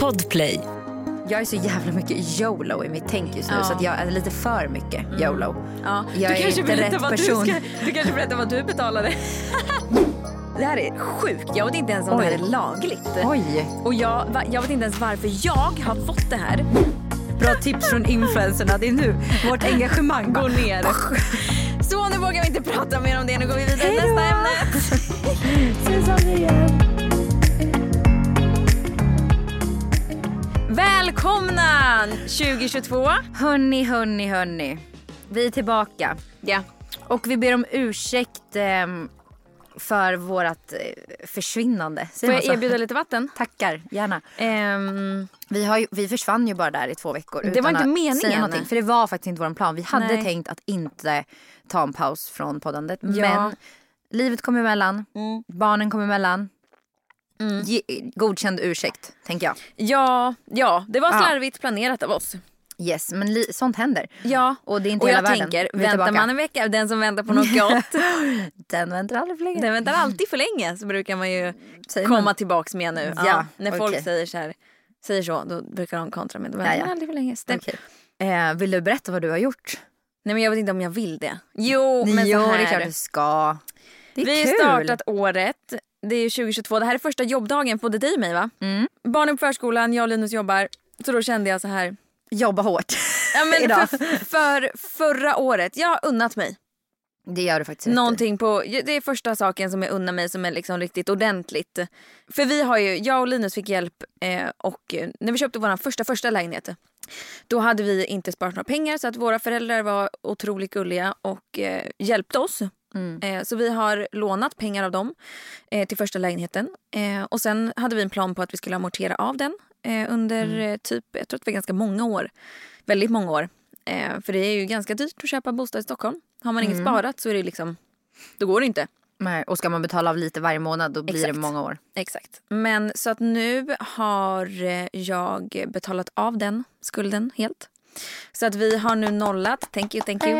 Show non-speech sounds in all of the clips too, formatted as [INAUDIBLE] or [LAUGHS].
Podplay. Jag är så jävla mycket YOLO i mitt tänk just nu Ja. så att jag är lite för mycket YOLO. Ja. Jag du är kanske inte rätt person. Du, ska, du kanske berättar vad du betalade. [LAUGHS] det här är sjukt. Jag vet inte ens om det här Oj. är lagligt. Oj, Och jag, jag vet inte ens varför jag har fått det här. bra tips från influencerna. Det är nu vårt engagemang Gå bara. ner. Så nu vågar vi inte prata mer om det. Nu går vi vidare till nästa ämne. [LAUGHS] Ses aldrig igen. Välkomna 2022. Hörni, hörni, hörni. Vi är tillbaka. Ja. Och vi ber om ursäkt ehm, för vårt eh, försvinnande. Får jag erbjuda lite vatten? Tackar, gärna. Ehm, Vi, har ju, vi försvann ju bara där i två veckor. Det var inte meningen. För det var faktiskt inte vår plan. Vi hade Nej. tänkt att inte ta en paus från poddandet. Ja. Men livet kom emellan. Barnen kom emellan. Ge, godkänd ursäkt, tänker jag. ja, ja, det var Ja. slarvigt planerat av oss. Yes, men li, sånt händer. Ja. Och det är inte Och hela jag världen. tänker, väntar tillbaka. man en vecka, den som väntar på något gott, [LAUGHS] Den väntar aldrig för länge. den väntar alltid för länge. Så brukar man ju Säger komma man. tillbaks med nu. Ja, när folk okej. säger så här, säger så, då brukar de kontra med, då väntar Ja, ja. aldrig för länge. Stäm- Okej. Eh, vill du berätta vad du har gjort? Nej men jag vet inte om jag vill det. Jo, men jo, så här. det är klart du ska. Det är Vi har startat året. Det är 2022. Det här är första jobbdagen för både dig och mig va? Mm. Barnen på förskolan, jag och Linus jobbar. Så då kände jag så här. Jobba hårt. Ja, men [LAUGHS] Idag. för, för förra året, jag har unnat mig. Det gör du faktiskt. Någonting på, det är första saken som jag unnar mig som är liksom riktigt ordentligt. För vi har ju, jag och Linus fick hjälp eh, och eh, när vi köpte vår första första lägenhet då hade vi inte sparat några pengar så att våra föräldrar var otroligt gulliga och eh, hjälpte oss. Mm. Eh, så vi har lånat pengar av dem eh, till första lägenheten. Eh, och sen hade vi en plan på att vi skulle amortera av den eh, under Mm. eh, typ, jag tror att det var ganska många år. Väldigt många år. Eh, för det är ju ganska dyrt att köpa bostad i Stockholm. Har man Mm. inget sparat så är det liksom, då går det inte. Nej, och ska man betala av lite varje månad då blir det Exakt. många år. Exakt. Men så att nu har jag betalat av den skulden helt. Så att vi har nu nollat. Thank you, thank you.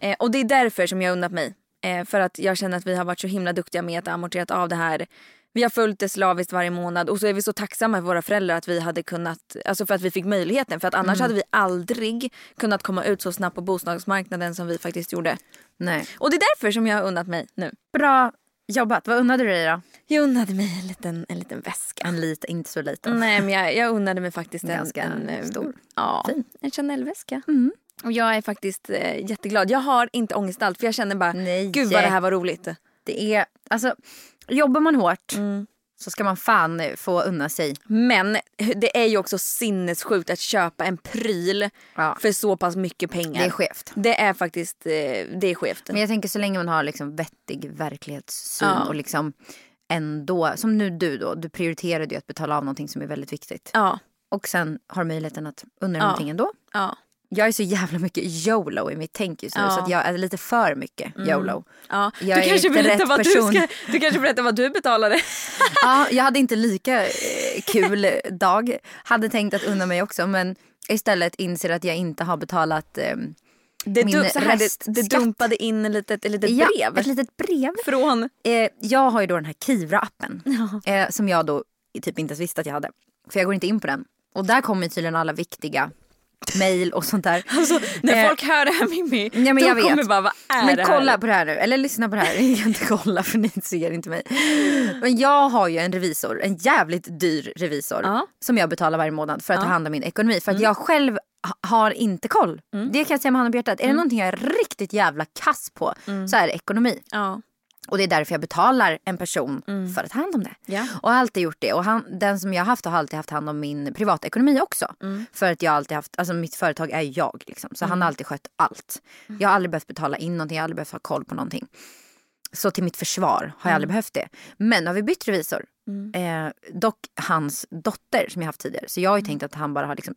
Eh, och det är därför som jag har unnat mig. Eh, för att jag känner att vi har varit så himla duktiga med att ha amorterat av det här. Vi har följt det slaviskt varje månad och så är vi så tacksamma för våra föräldrar att vi hade kunnat, alltså för att vi fick möjligheten. För att annars hade vi aldrig kunnat komma ut så snabbt på bostadsmarknaden som vi faktiskt gjorde. Nej. Och det är därför som jag har unnat mig nu. Bra jobbat. Vad unnade du dig då? Jag unnade mig en liten, en liten väska. En liten, inte så liten. Nej men jag, jag unnade mig faktiskt en, Ganska en eh, stor. Ja, Fin. en Chanel-väska. Och jag är faktiskt eh, jätteglad. Jag har inte ångest allt för jag känner bara Nej. gud vad det här var roligt. Det är, alltså, jobbar man hårt Mm. så ska man fan eh, få unna sig. Men det är ju också sinnessjukt att köpa en pryl Ja. för så pass mycket pengar. Det är skevt. Det är faktiskt eh, det är skevt. Men jag tänker så länge man har liksom vettig verklighetssyn Ja. och liksom ändå, som nu du då, du prioriterade ju att betala av någonting som är väldigt viktigt. Ja, Och sen har möjligheten att unna dig Ja. någonting ändå. ja, Jag är så jävla mycket YOLO i mitt tänk just nu Ja. Mm. så att jag är lite för mycket YOLO. ja. Jag du, kanske berättar rätt vad du, ska, du kanske berättar vad du betalade. [LAUGHS] Ja, jag hade inte lika eh, kul dag. Hade tänkt att unna mig också men istället inser att jag inte har betalat eh, Det, Min så här, det, det dumpade in ett litet, ett litet ja, brev. ett litet brev. Från... Eh, jag har ju då den här Kivra-appen eh, som jag då typ inte ens visste att jag hade. För jag går inte in på den. Och där kommer tydligen alla viktiga mejl och sånt där. Alltså, när Eh, folk hör det här Mimmi, Ja, men de jag vet. kommer bara vad är Men det här? kolla på det här nu, eller lyssna på det här. [LAUGHS] Jag kan inte kolla för ni ser inte mig. Men jag har ju en revisor, en jävligt dyr revisor. Ja. Som jag betalar varje månad för att Ja. ta hand om min ekonomi. För att jag själv ha- har inte koll. Det kan jag säga med handen på hjärtat. Är det någonting jag är riktigt jävla kass på så är det ekonomi. Ja. Och det är därför jag betalar en person för att ta hand om det. Ja. Och alltid gjort det. Och han, den som jag har haft har alltid haft hand om min privatekonomi också. För att jag alltid haft, alltså mitt företag är jag liksom. Så han har alltid skött allt. Jag har aldrig behövt betala in någonting, jag har aldrig behövt ha koll på någonting. Så till mitt försvar har jag aldrig behövt det. Men har vi bytt revisor. Eh, dock hans dotter som jag haft tidigare. Så jag har ju tänkt att han bara har liksom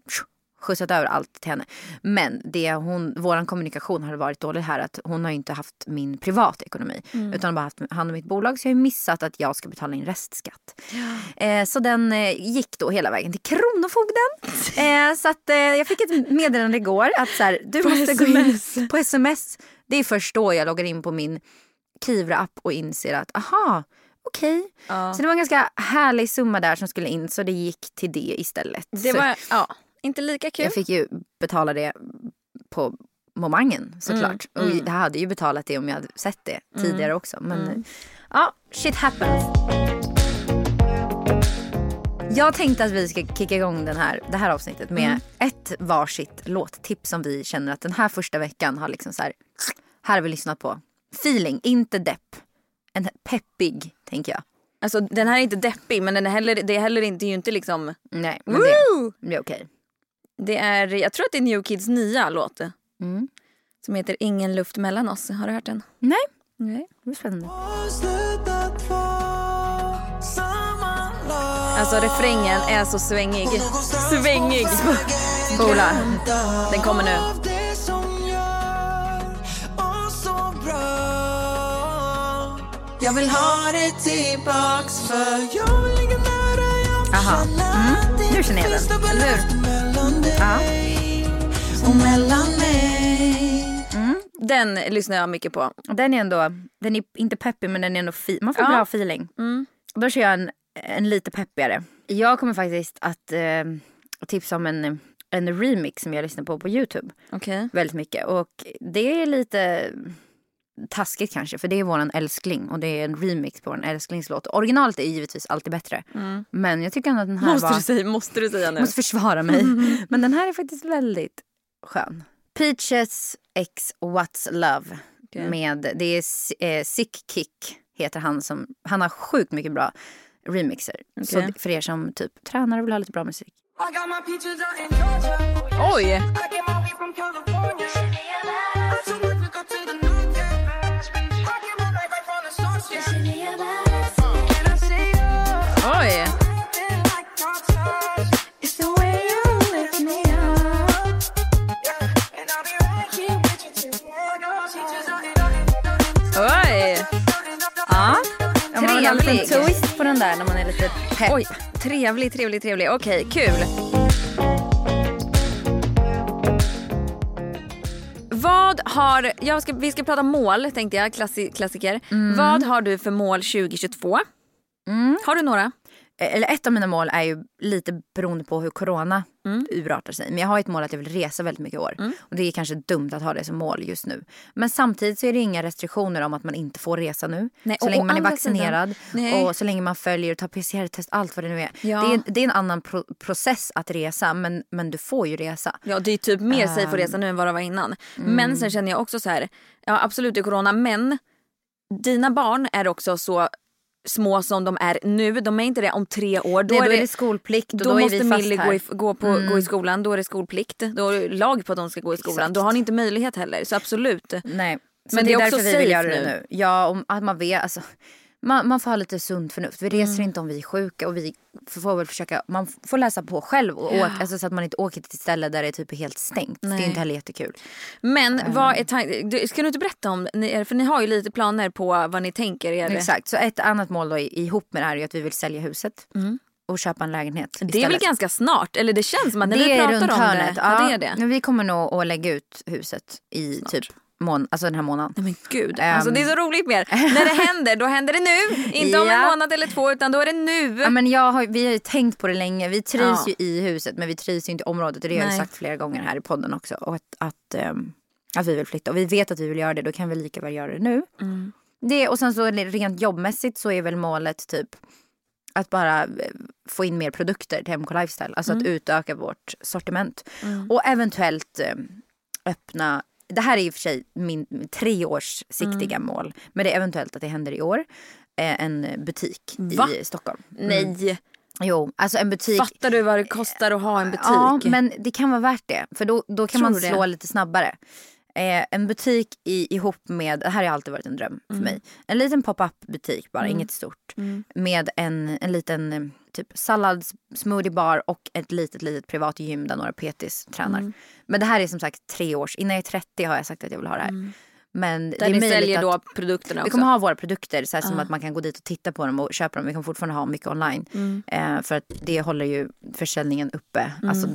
skjutsat över allt till henne. Men det hon, våran kommunikation har varit dålig här att hon har inte haft min privatekonomi. Utan bara haft hand om mitt bolag. Så jag har missat att jag ska betala in restskatt. Eh, så den eh, gick då hela vägen till Kronofogden. [LAUGHS] Eh, så att eh, jag fick ett meddelande igår att så här, du På måste gå in SMS. på sms. Det är först då jag loggar in på min Kivra-app och inser att aha, okej. Ja. Så det var en ganska härlig summa där som skulle in så det gick till det istället. Det var ja, inte lika kul. jag fick ju betala det på momangen såklart. Mm, Och jag hade ju betalat det om jag hade sett det tidigare också. Men ja, shit happens. Jag tänkte att vi ska kicka igång den här, det här avsnittet med Mm. ett varsitt låttips som vi känner att den här första veckan har liksom så här, här har vi lyssnat på. Feeling, inte depp. En peppig, tänker jag. Alltså, den här är inte deppig men den är heller, det är heller inte, det är ju inte liksom... Nej, men det, det är okej. Det är, jag tror att det är New Kids nya låt. Mm. Som heter Ingen luft mellan oss. Har du hört den? Nej, Nej. det är spännande. Alltså refrängen är så svängig. Svängig! Spola. Den kommer nu. Jag vill ha det tillbaks för jag vill ligga nära, jag vill Aha. det Nu känner jag den. finns något Eller hur? Ja. och mellan mig Den lyssnar jag mycket på. Den är ändå, den är inte peppig men den är ändå fi- man får Ja. bra feeling. Mm. Då kör jag en, en lite peppigare. Jag kommer faktiskt att eh, tipsa om en, en remix som jag lyssnar på på Youtube. Okej. Väldigt mycket. Och det är lite taskigt kanske för det är våran älskling och det är en remix på en älsklingslåt. Originalet är givetvis alltid bättre. Men jag tycker ändå att den här Måste, var... du säga, måste du säga nu? måste försvara mig. [LAUGHS] Men den här är faktiskt väldigt skön. Peaches X What's Love. Okej. Med, det är eh, Sick Kick heter han som, han har sjukt mycket bra remixer. Så Okej. för er som typ tränar och vill ha lite bra musik. Oj! Oj! Ja. Ja, man vill ha en liten twist på den där när man är lite pepp. Oj, trevlig, trevlig, trevlig. Okej, kul. Vad har, jag ska, vi ska prata mål tänkte jag, klassi, klassiker. Vad har du för mål 2022? Har du några? Eller ett av mina mål är ju lite beroende på hur corona Mm. urartar sig. Men jag har ett mål att jag vill resa väldigt mycket i år. Och det är kanske dumt att ha det som mål just nu. Men samtidigt så är det inga restriktioner om att man inte får resa nu. Nej, så länge man är vaccinerad sidan- och så länge man följer och tar PCR-test, allt vad det nu är. Ja. Det, är det är en annan pro- process att resa men, men du får ju resa. Ja det är typ mer safe att resa nu än vad det var innan. Men sen känner jag också så här, ja absolut det är corona men dina barn är också så små som de är nu. De är inte det om tre år. Då, Nej, då är det, det skolplikt och då, då, är vi fast Millie här. Mm. gå i, gå, på, gå i skolan, då är det skolplikt. Då är det lag på att de ska gå i skolan. Exakt. Då har ni inte möjlighet heller. Så absolut. Nej. Så Men det är, det är också därför vi vill göra det nu. nu. Ja, om, att man vet. Alltså, man, man får ha lite sunt förnuft. Vi reser Mm. inte om vi är sjuka och vi får väl försöka, man får läsa på själv och åka, alltså, så att man inte åker till ett ställe där det typ är helt stängt. Det är Nej. inte heller jättekul. Men vad är du, ska du inte berätta om, för ni har ju lite planer på vad ni tänker er. Exakt, så ett annat mål då ihop med det här är att vi vill sälja huset och köpa en lägenhet Mm. Det är väl istället. ganska snart? Eller det känns som att när det vi är pratar om hörnet. det. Ja, Ja, det är det. Vi kommer nog att lägga ut huset i typ mån- alltså den här månaden. Nej men gud, Ehm. alltså, det är så roligt med. När det händer, då händer det nu. Inte om en månad eller två utan då är det nu. Ja, men jag har, vi har ju tänkt på det länge. Vi trivs Ja. ju i huset men vi trivs ju inte i området. Och det har jag ju sagt flera gånger här i podden också. Och att, att, ehm, att vi vill flytta. Och vi vet att vi vill göra det. Då kan vi lika väl göra det nu. Mm. Det, och sen så rent jobbmässigt så är väl målet typ att bara eh, få in mer produkter till MK Lifestyle. Alltså Mm. att utöka vårt sortiment. Och eventuellt eh, öppna det här är i och för sig min treårssiktiga Mm. mål. Men det är eventuellt att det händer i år. Eh, en butik Va? i Stockholm. Nej, Jo, alltså en butik. fattar du vad det kostar att ha en butik? Ja, men det kan vara värt det. För då, då kan Tror man du det? slå lite snabbare. Eh, en butik i, ihop med, det här har alltid varit en dröm för Mm. mig. En liten pop-up butik bara, inget stort. Med en, en liten eh, typ sallads, smoothie bar och ett litet litet privat gym där några petis tränar. Mm. Men det här är som sagt tre års, innan jag är 30 har jag sagt att jag vill ha det här. Men det Där är ni säljer att, då produkterna vi också? kommer ha våra produkter så här, som att man kan gå dit och titta på dem och köpa dem. Vi kommer fortfarande ha mycket online. Mm. Eh, för att det håller ju försäljningen uppe. Alltså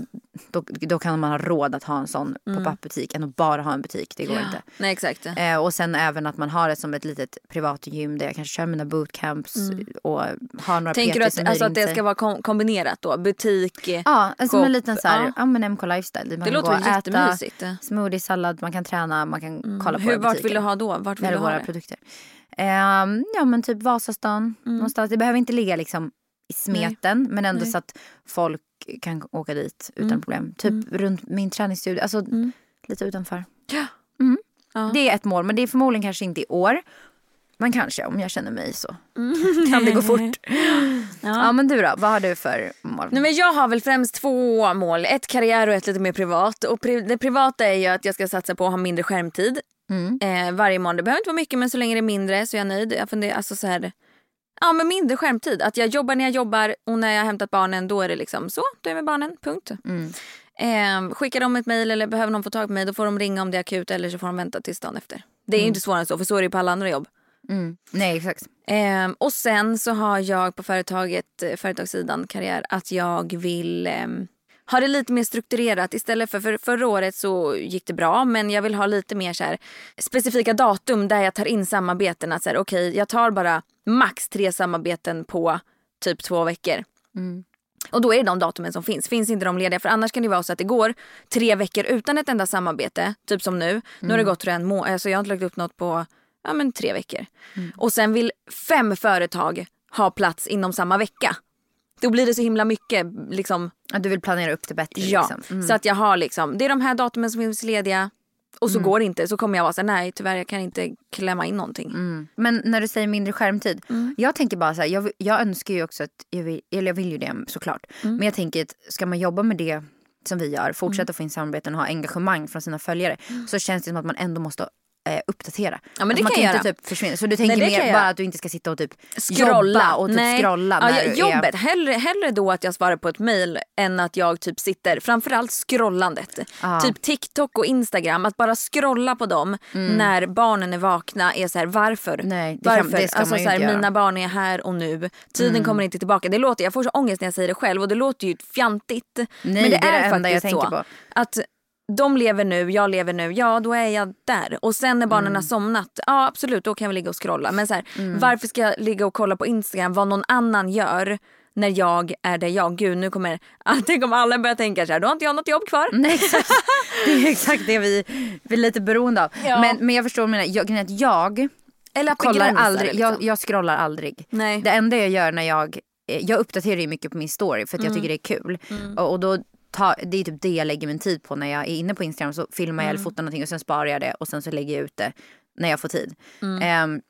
Då, då kan man ha råd att ha en sån pop-up butik än att bara ha en butik. Det går inte. Nej exakt. Eh, och sen även att man har det som ett litet privat gym där jag kanske kör mina bootcamps och har några Tänker du som att, alltså att det ska vara kom- kombinerat då? Butik? eh, Ja, alltså shop, en liten så här, ja. ja. men MK lifestyle. Man Det låter väl och äta jättemysigt. smoothie, sallad, man kan träna, man kan kolla på Hur, vart vill du ha då? Vart vill du ha våra det? Mm. produkter. Ehm, ja men typ Vasastan någonstans. Det behöver inte ligga liksom i smeten men ändå Nej. Mm. så att folk kan åka dit utan problem. Typ runt min träningsstudio, alltså lite utanför. Ja. Mm. Ja. Det är ett mål men det är förmodligen kanske inte i år. Men kanske om jag känner mig så [LAUGHS] kan det gå fort. [LAUGHS] ja. men du då, vad har du för mål? Nej, men jag har väl främst två mål. Ett karriär och ett lite mer privat. Och pri- det privata är ju att jag ska satsa på att ha mindre skärmtid. Mm. Eh, varje morgon. Det behöver inte vara mycket men så länge det är mindre så är jag nöjd. Jag funderar, alltså så här, ja men mindre skärmtid. Att jag jobbar när jag jobbar och när jag har hämtat barnen då är det liksom så. Då är jag med barnen, punkt. Mm. Eh, skickar de ett mejl eller behöver någon få tag på mig då får de ringa om det är akut eller så får de vänta tills dagen efter. Det är ju inte svårare än så för så är det ju på alla andra jobb. Mm. Nej exakt. Ehm, och sen så har jag på företaget, eh, företagssidan karriär att jag vill ehm, ha det lite mer strukturerat istället för, för förra året så gick det bra men jag vill ha lite mer så här, specifika datum där jag tar in samarbeten. Att så här, okej jag tar bara max tre samarbeten på typ två veckor. Och då är det de datumen som finns. Finns inte de lediga för annars kan det vara så att det går tre veckor utan ett enda samarbete. Typ som nu. Nu har det gått tror jag, en månad. Alltså jag har inte lagt upp något på ja, men tre veckor. Och sen vill fem företag ha plats inom samma vecka. Då blir det så himla mycket liksom. Att du vill planera upp det bättre. Ja, Liksom. Mm. så att jag har liksom. Det är de här datumen som finns lediga. Och så går det inte. Så kommer jag vara så här, nej tyvärr jag kan inte klämma in någonting. Mm. Men när du säger mindre skärmtid. Mm. Jag tänker bara så här, jag, jag önskar ju också att, jag vill, eller jag vill ju det såklart. Mm. Men jag tänker att ska man jobba med det som vi gör, fortsätta få in samarbeten och ha engagemang från sina följare. Så känns det som att man ändå måste eh, uppdatera. Mm. Ja, men det man kan kan inte göra. typ försvinna. Så du tänker det kan mer bara att du inte ska sitta och typ Scrolla. och typ Nej. scrolla. Ja, när ja, jobbet. Är, Hellre, hellre då att jag svarar på ett mail än att jag typ sitter, framförallt scrollandet. Ja. Typ TikTok och Instagram, att bara scrolla på dem när barnen är vakna är så här varför? Mm. Nej, det kan- varför? det ska alltså, man ju så här, inte göra. Mm. Mina barn är här och nu, tiden kommer inte tillbaka. Det låter, jag får så ångest när jag säger det själv och det låter ju fjantigt. Nej, men det är det jag faktiskt så. Att de lever nu, jag lever nu, ja då är jag där. Och sen när barnen Mm. har somnat, ja absolut då kan väl ligga och scrolla. Men så här, Mm. varför ska jag ligga och kolla på Instagram vad någon annan gör när jag är där jag, gud nu kommer, tänk om alla börjar tänka så här, då har inte jag något jobb kvar. Nej, exakt. [LAUGHS] Det är exakt det vi, vi är lite beroende av. Ja. Men, men jag förstår menar. Jag, att jag Eller att kollar aldrig, liksom. jag, jag scrollar aldrig. Nej. Det enda jag gör när jag, eh, jag uppdaterar ju mycket på min story för att Mm. jag tycker det är kul. Och, och då tar, det är typ det jag lägger min tid på när jag är inne på Instagram så filmar jag eller fotar någonting och sen sparar jag det och sen så lägger jag ut det när jag får tid. Ehm,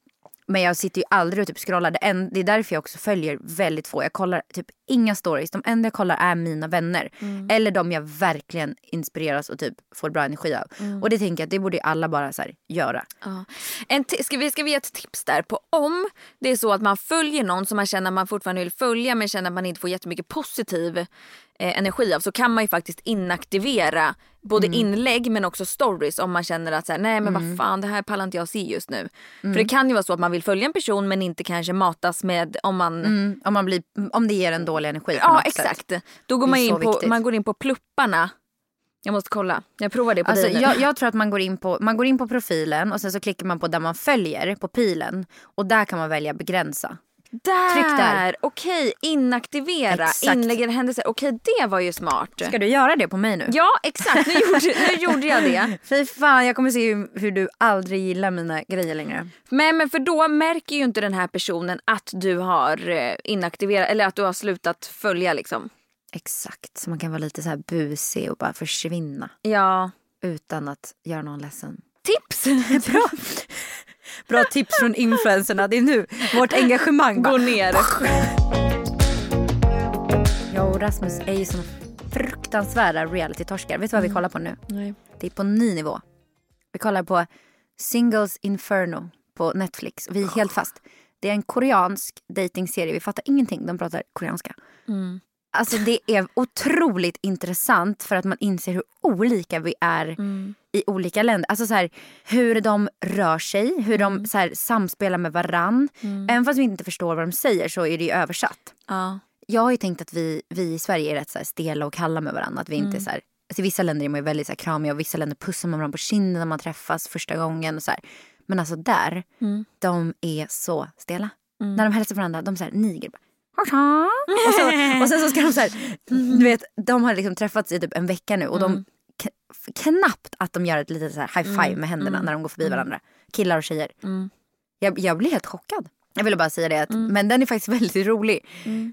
men jag sitter ju aldrig och typ scrollar. Det, är därför jag också följer väldigt få. Jag kollar typ inga stories. De enda jag kollar är mina vänner. Eller de jag verkligen inspireras och typ får bra energi av. Och det tänker jag att det borde alla bara så här, göra. Ja. En ska, vi, ska vi ge ett tips där på om det är så att man följer någon som man känner att man fortfarande vill följa men känner att man inte får jättemycket positiv eh, energi av så kan man ju faktiskt inaktivera både inlägg men också stories om man känner att så här, nej men vad fan det här pallar inte jag se just nu. För det kan ju vara så att man vill följa en person men inte kanske matas med om man Mm, om, man blir, om det ger en dålig energi på Ja något sätt. exakt. Då går man in på, viktigt. man går in på plupparna. Jag måste kolla. Jag provar det på Alltså, dig nu. jag, jag tror att man går, in på, man går in på profilen och sen så klickar man på där man följer, på pilen. Och där kan man välja begränsa. Där! tryck där. Okej, inaktivera Exakt. inlägg eller händelser. Okej, det var ju smart. Ska du göra det på mig nu? Ja, exakt. Nu gjorde, nu [LAUGHS] gjorde jag det. Fy fan, jag kommer se hur, hur du aldrig gillar mina grejer längre. Men, men för då märker ju inte den här personen att du har eh, inaktiverat eller att du har slutat följa liksom. Exakt, så man kan vara lite så här busig och bara försvinna. Ja. Utan att göra någon ledsen. Tips! [LAUGHS] Bra, [LAUGHS] Bra tips från influencerna. Det är nu vårt engagemang bara. Gå ner. Jag och Rasmus är ju såna fruktansvärda reality-torskar. Vet du vad vi kollar på nu? Nej. Det är på ny nivå. Vi kollar på Singles Inferno på Netflix. Vi är helt fast. Det är en koreansk datingserie. Vi fattar ingenting. De pratar koreanska. Alltså det är otroligt intressant för att man inser hur olika vi är i olika länder. Alltså så här, hur de rör sig, hur de så här, samspelar med varann. Även fast vi inte förstår vad de säger så är det ju översatt. Ja. jag har ju tänkt att vi, vi i Sverige är rätt så här stela och kalla med varandra. Att vi inte är så här, alltså I vissa länder är man ju väldigt så här kramiga och vissa länder pussar man varandra på kinden när man träffas första gången. Och så här. Men alltså där, de är så stela. När de hälsar på varandra, de är så här niger. Bara, och, så, och sen så ska de så här, du vet, de har liksom träffats i typ en vecka nu och de k- knappt att de gör ett litet så här high five med händerna när de går förbi varandra. Killar och tjejer. Jag, jag blir helt chockad. Jag ville bara säga det, att, men den är faktiskt [LAUGHS] väldigt rolig.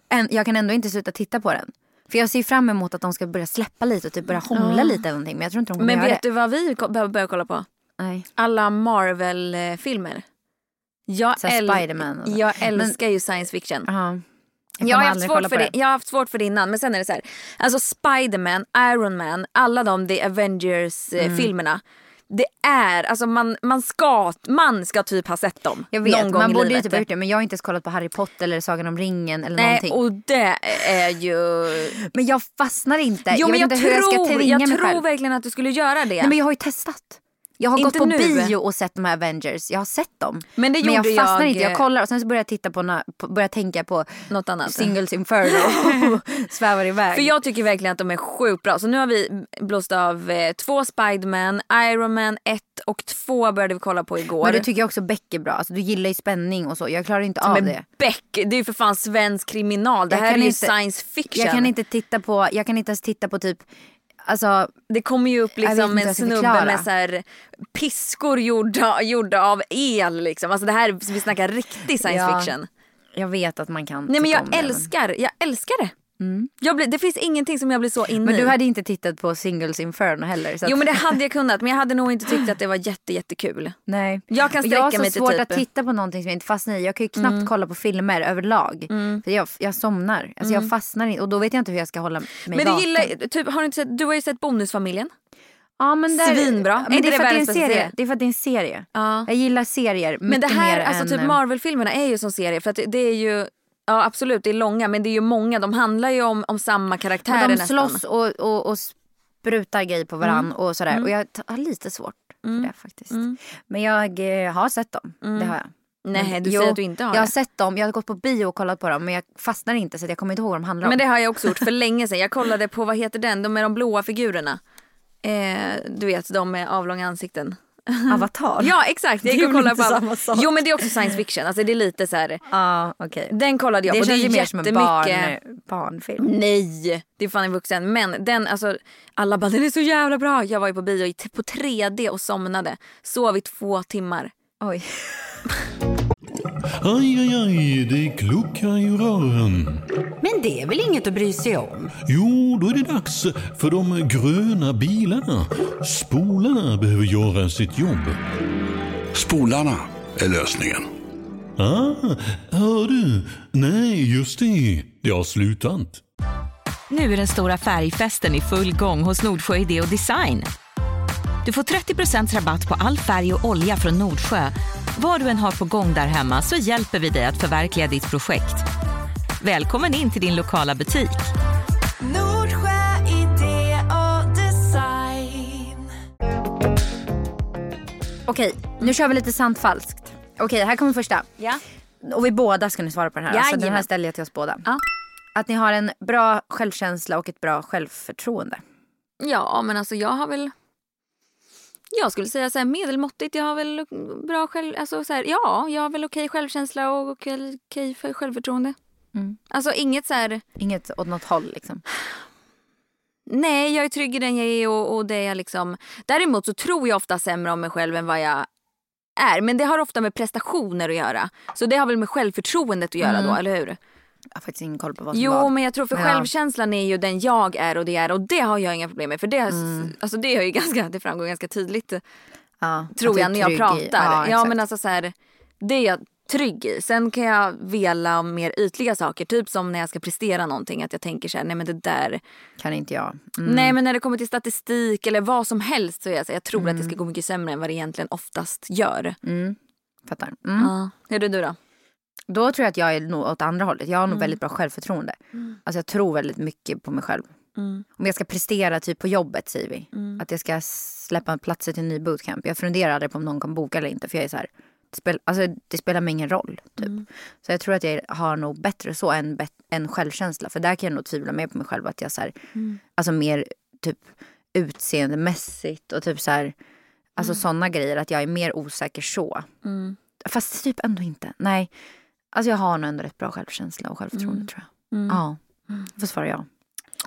En, jag kan ändå inte sluta titta på den. För jag ser fram emot att de ska börja släppa lite och typ börja hångla lite eller någonting. Men jag tror inte de kommer Men vet det. du vad vi behöver börja kolla på? Nej. Alla Marvel-filmer. Jag, äl- jag älskar ju science fiction. Jaha. Jag, Jag har, haft svårt för det. det. jag har haft svårt för det innan men sen är det så här. Alltså Spiderman, Iron Man, alla de The Mm. Avengers-filmerna. Det är, alltså man, man, ska, man ska typ ha sett dem. Jag vet, någon gång man i borde ju typ ha gjort det. Men jag har inte ens kollat på Harry Potter eller Sagan om ringen eller Nej, någonting. och det är ju... [GASPS] Men jag fastnar inte. Jo jag men vet jag, inte hur jag ska tror, tvinga jag mig tror själv. verkligen att du skulle göra det. Nej, men jag har ju testat. Jag har Inte gått på nu. bio och sett de här Avengers. Jag har sett dem. Men det jag gjorde fastnar jag, inte. Jag kollar och sen så börjar jag titta på, na- på börjar tänka på Något annat. Singles Inferno [LAUGHS] och svävar iväg. För jag tycker verkligen att de är sjukt bra. Så nu har vi blåst av eh, två Spiderman, Iron Man 1 och 2 började vi kolla på igår. Men du tycker jag också Beck är bra. Alltså, du gillar ju spänning och så. Jag klarar inte av Men det. Beck, det är ju för fan svensk kriminal. Det Jag här är ju inte- science fiction. Jag kan inte titta på, jag kan inte ens titta på typ, alltså Det kommer ju upp liksom en snubbe förklara. med så här piskor gjorda, gjorda av el. Liksom. Alltså det här, vi snackar riktig science Ja, fiction. jag vet att man kan Nej men jag älskar, jag älskar det. Jag blir, det finns ingenting som jag blir så inne Men du hade inte tittat på Singles Inferno heller. Jo men det hade jag [LAUGHS] kunnat men jag hade nog inte tyckt att det var jätte, jättekul. Nej. Jag kan sträcka jag har så mig svårt typ- att titta på någonting som jag inte fastnar i. Jag kan ju knappt kolla på filmer överlag. För jag, jag somnar. Alltså jag fastnar in, och då vet jag inte hur jag ska hålla mig Men du vaken. gillar, typ, har du, inte sett, du har ju sett Bonusfamiljen. ja, men där, Svinbra. Men Är det är det för att det är en serie. serie? Det är för att det är en serie. Ja. Jag gillar serier Men det mycket här, mer alltså än, typ Marvel-filmerna är ju som serie för att det är ju Ja absolut det är långa men det är ju många. De handlar ju om, om samma karaktärer Men de nästan. slåss och, och, och sprutar grejer på varann och sådär. Och jag har lite svårt för det faktiskt. Men jag eh, har sett dem. Det har jag. Nej du jo, säger att du inte har Jag har det. sett dem, jag har gått på bio och kollat på dem men jag fastnar inte så jag kommer inte ihåg vad de handlar om. Men det har jag också gjort för länge sedan. Jag kollade på, vad heter den, de med de blåa figurerna. Eh, du vet de med avlånga ansikten. [LAUGHS] Avatar? Ja exakt, jag Det gick och kollade på samma sak? Jo men det är också science fiction, alltså det är lite så här. Ja, okej. Den kollade jag Det på. känns det är mer som en barn, barnfilm. Nej, det är fan en vuxen. Men den, alltså, alla bara den är så jävla bra. Jag var ju på bio på 3D och somnade. Sov i två timmar. Oj. [LAUGHS] Aj, aj, aj, det kluckar i rören. Men det är väl inget att bry sig om? Jo, då är det dags för de gröna bilarna. Spolarna behöver göra sitt jobb. Spolarna är lösningen. Ah, hör du? Nej, just det. Det har slutat. Nu är den stora färgfesten i full gång hos Nordsjö Idé och Design. Du får 30 rabatt på all färg och olja från Nordsjö. Vad du än har på gång där hemma så hjälper vi dig att förverkliga ditt projekt. Välkommen in till din lokala butik. Nordsjö idé och design. Okej, nu kör vi lite sant falskt. Okej, här kommer första. Ja. Och vi båda ska nu svara på den här. Alltså, den här ställer jag till oss båda. Ja. Att ni har en bra självkänsla och ett bra självförtroende. Ja, men alltså jag har väl... Jag skulle säga så här medelmåttigt. Jag har väl bra själv... Alltså så här, ja, jag har väl okej självkänsla och okej, okej för självförtroende. Mm. Alltså inget så här... Inget åt något håll liksom. Nej, jag är trygg i den jag är och, och det är jag liksom... Däremot så tror jag ofta sämre om mig själv än vad jag är. Men det har ofta med prestationer att göra. Så det har väl med självförtroendet att göra då, eller hur? Jag har faktiskt ingen koll på vad som Jo, var. men jag tror för Ja. självkänslan är ju den jag är och det är och det har jag inga problem med. För det, Mm. alltså det, är ju [LAUGHS] ganska, det framgår ganska tydligt ja, tror jag när jag pratar. i- Ja, exakt. men alltså så här, det är jag trygg i. Sen kan jag vela om mer ytliga saker. Typ som när jag ska prestera någonting. Att jag tänker så här, nej men det där. Kan inte jag. Mm. Nej men när det kommer till statistik eller vad som helst så är jag så här, jag tror att det Mm. ska gå mycket sämre än vad det egentligen oftast gör. Fattar. Mm. Ja. Hur är det du då? Då tror jag att jag är nog åt andra hållet. Jag har nog Mm. väldigt bra självförtroende. Alltså jag tror väldigt mycket på mig själv. Mm. Om jag ska prestera typ på jobbet säger vi. Att jag ska släppa platser till en ny bootcamp. Jag funderar aldrig på om någon kommer boka eller inte. För jag är så här, spel, alltså, det spelar mig ingen roll. Typ. Mm. Så jag tror att jag har nog bättre så än, bet, än självkänsla. För där kan jag nog tvivla mer på mig själv. Att jag så här, Mm. Alltså mer typ utseendemässigt och typ så här, Alltså sådana grejer. Att jag är mer osäker så. Fast typ ändå inte. Nej. Alltså jag har nog ändå rätt bra självkänsla och självförtroende tror jag. Ja. Får svara ja.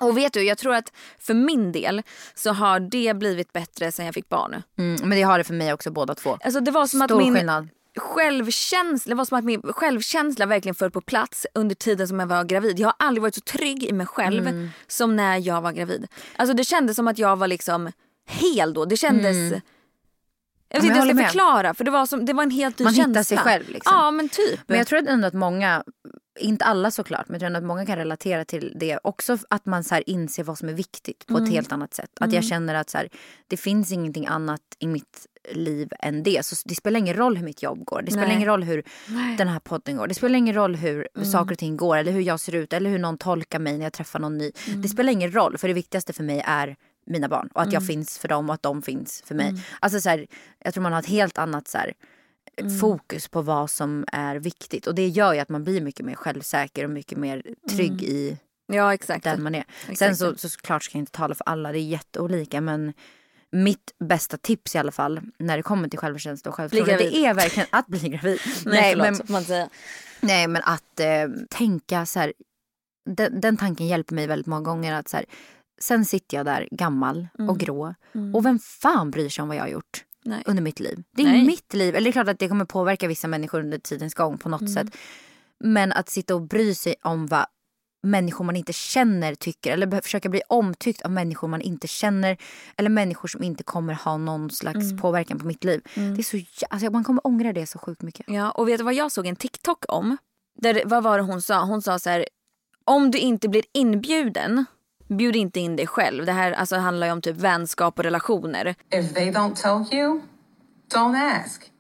Och vet du, jag tror att för min del så har det blivit bättre sen jag fick barn. Mm, men det har det för mig också båda två. Alltså det var som Stor att min skillnad. självkänsla, det var som att min självkänsla verkligen föll på plats under tiden som jag var gravid. Jag har aldrig varit så trygg i mig själv Mm. som när jag var gravid. Alltså det kändes som att jag var liksom hel då. Det kändes... Jag vet Mm. men inte jag ska med. förklara för det var, som, det var en helt ny Man känsla. hittar sig själv, liksom. Ja men typ. Men jag tror ändå att många, inte alla såklart, men jag tror att många kan relatera till det. Också att man så här inser vad som är viktigt på ett helt annat sätt. Att jag känner att så här, det finns ingenting annat i mitt liv än det. Så det spelar ingen roll hur mitt jobb går. Det spelar Nej. ingen roll hur den här podden går. Det spelar ingen roll hur saker och ting går eller hur jag ser ut eller hur någon tolkar mig när jag träffar någon ny. Det spelar ingen roll för det viktigaste för mig är mina barn och att jag finns för dem och att de finns för mig. Alltså så här, jag tror man har ett helt annat så här, fokus på vad som är viktigt. Och det gör ju att man blir mycket mer självsäker och mycket mer trygg i Ja exakt. den man är. Sen Exakt. så, så såklart ska jag inte tala för alla, det är jätteolika men mitt bästa tips i alla fall när det kommer till självkänsla och självförtroende det är verkligen att bli [LAUGHS] gravid. Nej, men, man säga. nej men att eh, tänka så här, den, den tanken hjälper mig väldigt många gånger att så här, sen sitter jag där gammal Mm. och grå och vem fan bryr sig om vad jag har gjort? Nej. under mitt liv. Det är Nej. mitt liv. Eller det är klart att det kommer påverka vissa människor under tidens gång på något sätt. Men att sitta och bry sig om vad människor man inte känner tycker eller försöka bli omtyckt av människor man inte känner eller människor som inte kommer ha någon slags påverkan på mitt liv. Det är så, alltså man kommer ångra det så sjukt mycket. Ja, och vet du vad jag såg en TikTok om? Där, vad var det hon sa? Hon sa så här, om du inte blir inbjuden, bjud inte in dig själv. Det här alltså, handlar ju om typ vänskap och relationer. If they don't tell you, don't ask.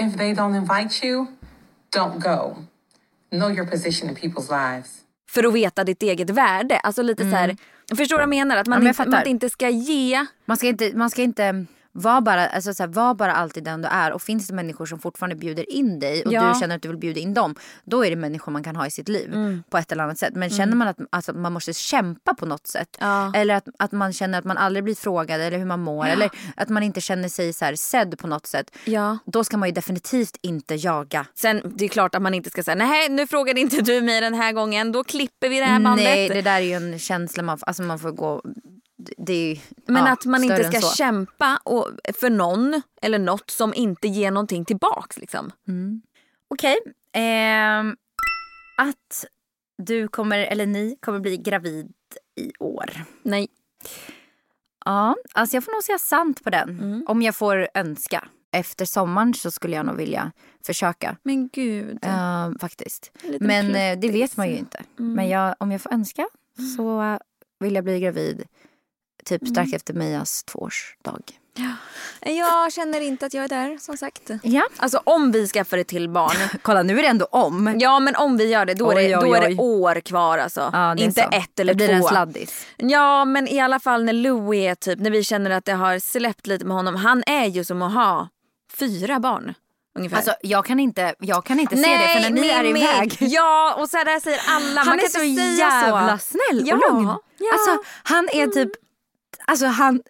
If they don't invite you, don't go. Know your position in people's lives. För att veta ditt eget värde. Alltså lite så här, förstår du vad jag menar? Att man, Mm. Ja, men jag inte, man inte ska ge. Man ska inte, man ska inte vara bara, alltså så här, var bara alltid den du är. Och finns det människor som fortfarande bjuder in dig och Ja. du känner att du vill bjuda in dem. Då är det människor man kan ha i sitt liv Mm. på ett eller annat sätt. Men känner man att alltså, man måste kämpa på något sätt. Ja. Eller att, att man känner att man aldrig blir frågad eller hur man mår. Eller att man inte känner sig så här, sedd på något sätt. Ja. Då ska man ju definitivt inte jaga. Sen det är klart att man inte ska säga nej nu frågade inte du mig den här gången. Då klipper vi det här bandet. Nej, det där är ju en känsla man, alltså man får gå... Ju, Men ja, att man inte ska kämpa och, för någon eller något som inte ger någonting tillbaks. Liksom. Okej. ehm, att du kommer, eller ni kommer bli gravid i år. Nej. Ja, alltså jag får nog säga sant på den. Om jag får önska. Efter sommaren så skulle jag nog vilja försöka. Men gud. eh, faktiskt. Men eh, det pluttis. vet man ju inte. Men jag, om jag får önska så vill jag bli gravid typ strax efter Mejas tvåårsdag. Jag känner inte att jag är där som sagt. Ja. Alltså om vi skaffar ett till barn. [LAUGHS] Kolla nu är det ändå om. Ja men om vi gör det då, är, det, Oj, oj, då är oj. det år kvar alltså. Ja, inte så. ett eller det blir en två. sladdis. Ja men i alla fall när Louis är typ, när vi känner att det har släppt lite med honom. Han är ju som att ha fyra barn. Ungefär. Alltså jag kan inte, jag kan inte se det för när ni är iväg. Ja och så där säger alla. Han Man kan är så inte säga jävla så. snäll Ja, och lugn. ja. Alltså han är typ Alltså han,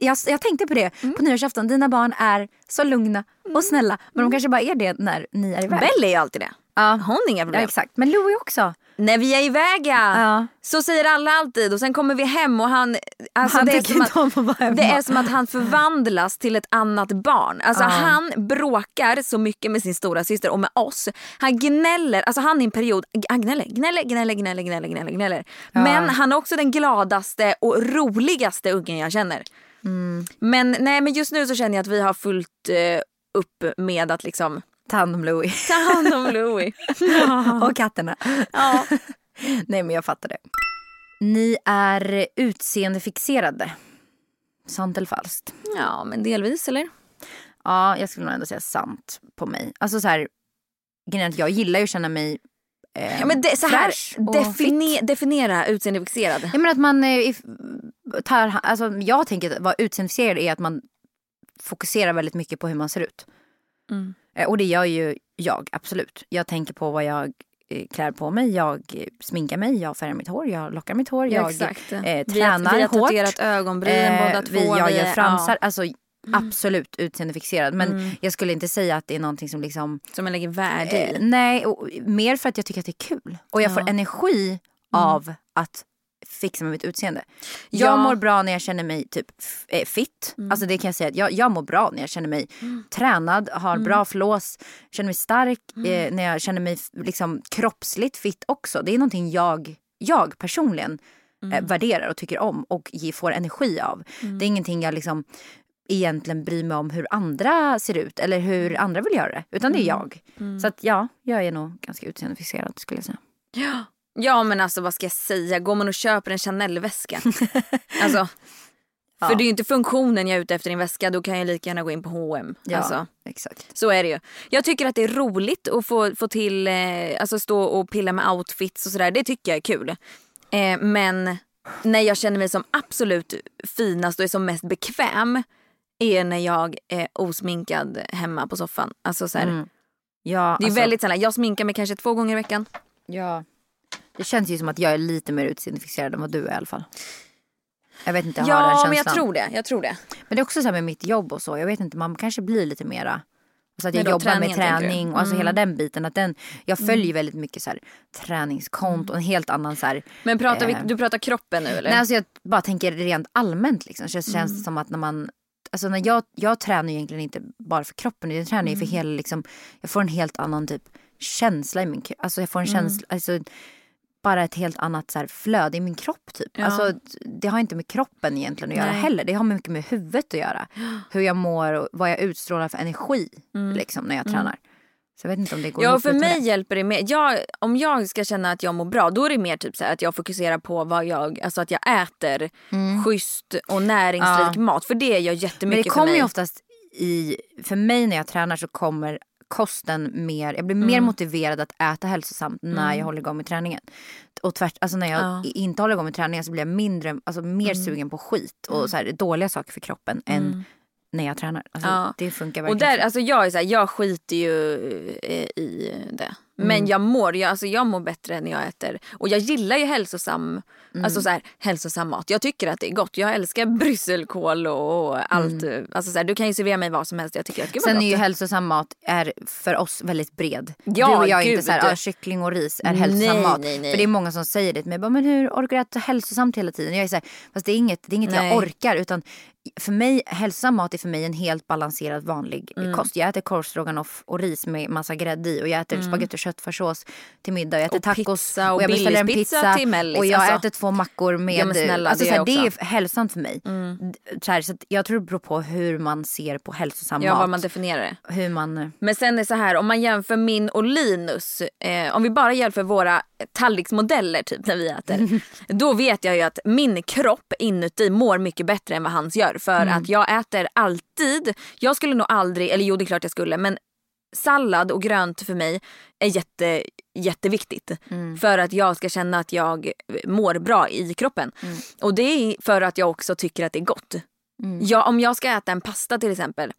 jag, jag tänkte på det Mm. på nyårsafton. Dina barn är så lugna och snälla. Men de kanske bara är det när ni är iväg. Belle är ju alltid det. Ja. Hon inga Ja, problem. exakt. Men Louis också. När vi är iväg ja. Ja. Så säger alla alltid och sen kommer vi hem och han... Alltså Han det, är som att, att vara det är som att han förvandlas till ett annat barn. Alltså Ja. han bråkar så mycket med sin stora syster och med oss. Han gnäller, alltså han i en period, han gnäller, gnäller, gnäller, gnäller, gnäller, gnäller, gnäller. Men han är också den gladaste och roligaste ungen jag känner. Mm. Men nej men just nu så känner jag att vi har fullt eh, upp med att liksom Ta hand om Louis. [LAUGHS] ta hand om Louis. och katterna. Ja. [LAUGHS] Nej men jag fattar det. Ni är utseendefixerade. Sant eller falskt? ja men delvis eller? Ja, jag skulle nog ändå säga sant på mig. Alltså så här, grejen jag gillar ju att känna mig eh, Ja, men det, så här, defini- definiera utseendefixerad. Jag menar att man eh, tar, alltså jag tänker att vara utseendefixerad är att man fokuserar väldigt mycket på hur man ser ut. Eh, Och det gör ju jag, absolut. Jag tänker på vad jag eh, klär på mig, jag eh, sminkar mig, jag färgar mitt hår, jag lockar mitt hår, Ja, jag exakt. eh, Vi har- tränar vi har hårt. tatuerat ögonbryn båda två, Vi, jag vi gör fransar. ja. Alltså, absolut utseendefixerad. Men Mm. jag skulle inte säga att det är någonting som liksom... Som jag lägger värde i. Eh, nej, och, mer för att jag tycker att det är kul. Och jag får Ja. energi av att fixa med mitt utseende. Ja. Jag mår bra när jag känner mig typ eh, fit. Mm. Alltså det kan jag säga jag, jag mår bra när jag känner mig tränad, har Mm. bra flås, känner mig stark, eh, när jag känner mig liksom kroppsligt fit också. Det är någonting jag, jag personligen Mm. eh, värderar och tycker om och ge, får energi av. Det är ingenting jag liksom egentligen bryr mig om hur andra ser ut eller hur andra vill göra det. Utan det är jag. Så att ja, jag är nog ganska utseendefixerad skulle jag säga. Ja. Ja men alltså vad ska jag säga, går man och köper en Chanel-väska. [LAUGHS] alltså, För det är ju inte funktionen jag är ute efter i en väska, då kan jag lika gärna gå in på H&M. Ja, Alltså, exakt. så är det ju. Jag tycker att det är roligt att få, få till, eh, alltså stå och pilla med outfits och sådär. Det tycker jag är kul. Eh, men när jag känner mig som absolut finast och är som mest bekväm är när jag är osminkad hemma på soffan. Alltså så här, Mm. Ja, Det är alltså, väldigt sällan. Jag sminkar mig kanske två gånger i veckan. Ja. Det känns ju som att jag är lite mer utseendefixerad än vad du är i alla fall. Jag vet inte, jag har den Ja känslan. men jag tror det. Jag tror det. Men det är också så här med mitt jobb och så. Jag vet inte, man kanske blir lite mera... Alltså att jag då, jobbar med träning och alltså Mm. hela den biten. Att den, jag följer ju väldigt mycket så här, träningskonto, en helt annan så här, Men pratar vi, Eh. du pratar kroppen nu eller? Nej, alltså jag bara tänker rent allmänt. Liksom. Så det Mm. känns som att när man... Alltså när jag, jag tränar ju egentligen inte bara för kroppen. Jag tränar ju Mm. för hela... Liksom, jag får en helt annan typ känsla i min kropp. Alltså jag får en Mm. känsla... Alltså, bara ett helt annat så här, flöde i min kropp. Typ. Ja. Alltså, det har inte med kroppen egentligen att göra Nej. heller. Det har mycket med huvudet att göra. [GASPS] Hur jag mår och vad jag utstrålar för energi liksom, när jag tränar. Så jag vet inte om det går Mm. Ja för mig det. hjälper det mer. Jag, om jag ska känna att jag mår bra då är det mer typ så att jag fokuserar på vad jag, alltså att jag äter schysst och näringsrik Ja. mat. För det gör Men det jättemycket för kommer mig. ju oftast i, för mig när jag tränar så kommer kosten mer, jag blir mer Mm. motiverad att äta hälsosamt när jag håller igång med träningen. Och tvärt, alltså när jag Ja. Mm. inte håller igång med träningen så blir jag mindre, alltså mer sugen på skit och så här, dåliga saker för kroppen än när jag tränar. Alltså, Ja. Det funkar Och verkligen. där, så. alltså jag, är så här, jag skiter ju eh, i det. Men Mm. jag mår, jag, alltså jag mår bättre när jag äter. Och jag gillar ju hälsosam, Mm. alltså så här, hälsosam mat. Jag tycker att det är gott. Jag älskar [LAUGHS] brysselkål och, allt. Alltså så här, du kan ju servera mig vad som helst. Jag tycker att Mm. Sen gott. är ju hälsosam mat är för oss väldigt bred. Ja, du och jag är gud. inte så här, ah, kyckling och ris är hälsosam Nej, mat. nej, nej. För det är många som säger det till mig. Men hur orkar du äta hälsosamt hela tiden? Jag är så här, fast det är inget, det är inget jag orkar. Utan för mig, hälsosam mat är för mig en helt balanserad vanlig Mm. kost. Jag äter korvstroganoff och ris med massa grädde i. Och jag äter spagetti och köttfärssås till middag. Jag äter Mm. Och tacos pizza och jag beställer en pizza. till mellis, och jag alltså. äter två mackor med... Ja, men snälla, alltså, det så här, är det är hälsosamt för mig. Så, här, så jag tror det beror på hur man ser på hälsosam Ja, mat. vad man definierar det. hur man... Men sen är så här, om man jämför min och Linus, eh, om vi bara jämför våra tallriksmodeller typ när vi äter. [LAUGHS] då vet jag ju att min kropp inuti mår mycket bättre än vad hans gör. För att jag äter alltid, jag skulle nog aldrig, eller jo det är klart jag skulle, men sallad och grönt för mig är jätte, jätteviktigt. För att jag ska känna att jag mår bra i kroppen. Och det är för att jag också tycker att det är gott. Jag, om jag ska äta en pasta till exempel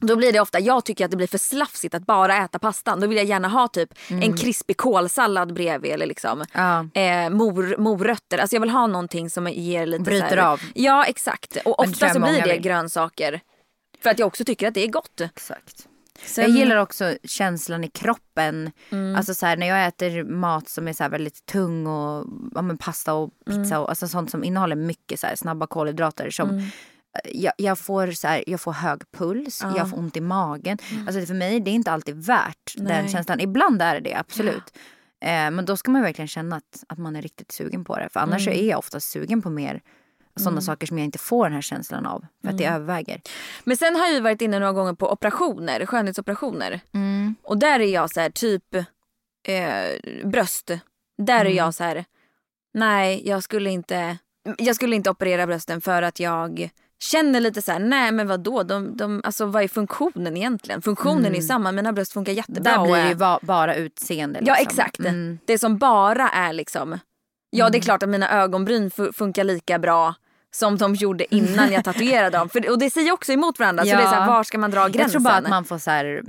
då blir det ofta, jag tycker att det blir för slafsigt att bara äta pastan. Då vill jag gärna ha typ en krispig kålsallad bredvid eller liksom Ja. eh, mor, morötter. Alltså jag vill ha någonting som ger lite Bryter här, av. Ja exakt. Och ofta så blir det vill. grönsaker. För att jag också tycker att det är gott. Exakt. Sen- Jag gillar också känslan i kroppen. Mm. Alltså så här, när jag äter mat som är så väldigt tung och ja, men pasta och pizza Mm. och alltså sånt som innehåller mycket så här snabba kolhydrater som Mm. Jag, jag, får så här, jag får hög puls, jag får ont i magen. Alltså för mig det är inte alltid värt den Mm. Nej. känslan. Ibland är det det, absolut. Eh, men då ska man verkligen känna att, att man är riktigt sugen på det. För annars Mm. är jag ofta sugen på mer sådana saker som jag inte får den här känslan av. För att det Mm. överväger. Men sen har jag varit inne några gånger på operationer, skönhetsoperationer. Mm. Och där är jag så här typ eh, bröst. Där Mm. är jag så här nej jag skulle inte jag skulle inte operera brösten för att jag känner lite så här nej men vadå de, de, alltså vad är funktionen egentligen? Funktionen är ju samma, mina bröst funkar jättebra. Mm. Där blir det är- ju va- bara utseende. Ja liksom. exakt. Mm. Det som bara är liksom, ja det är klart att mina ögonbryn fu- funkar lika bra som de gjorde innan jag [LAUGHS] tatuerade dem. För, och det säger också emot varandra. Så Ja. det är så här, var ska man dra gränsen? Jag tror bara att man får så här,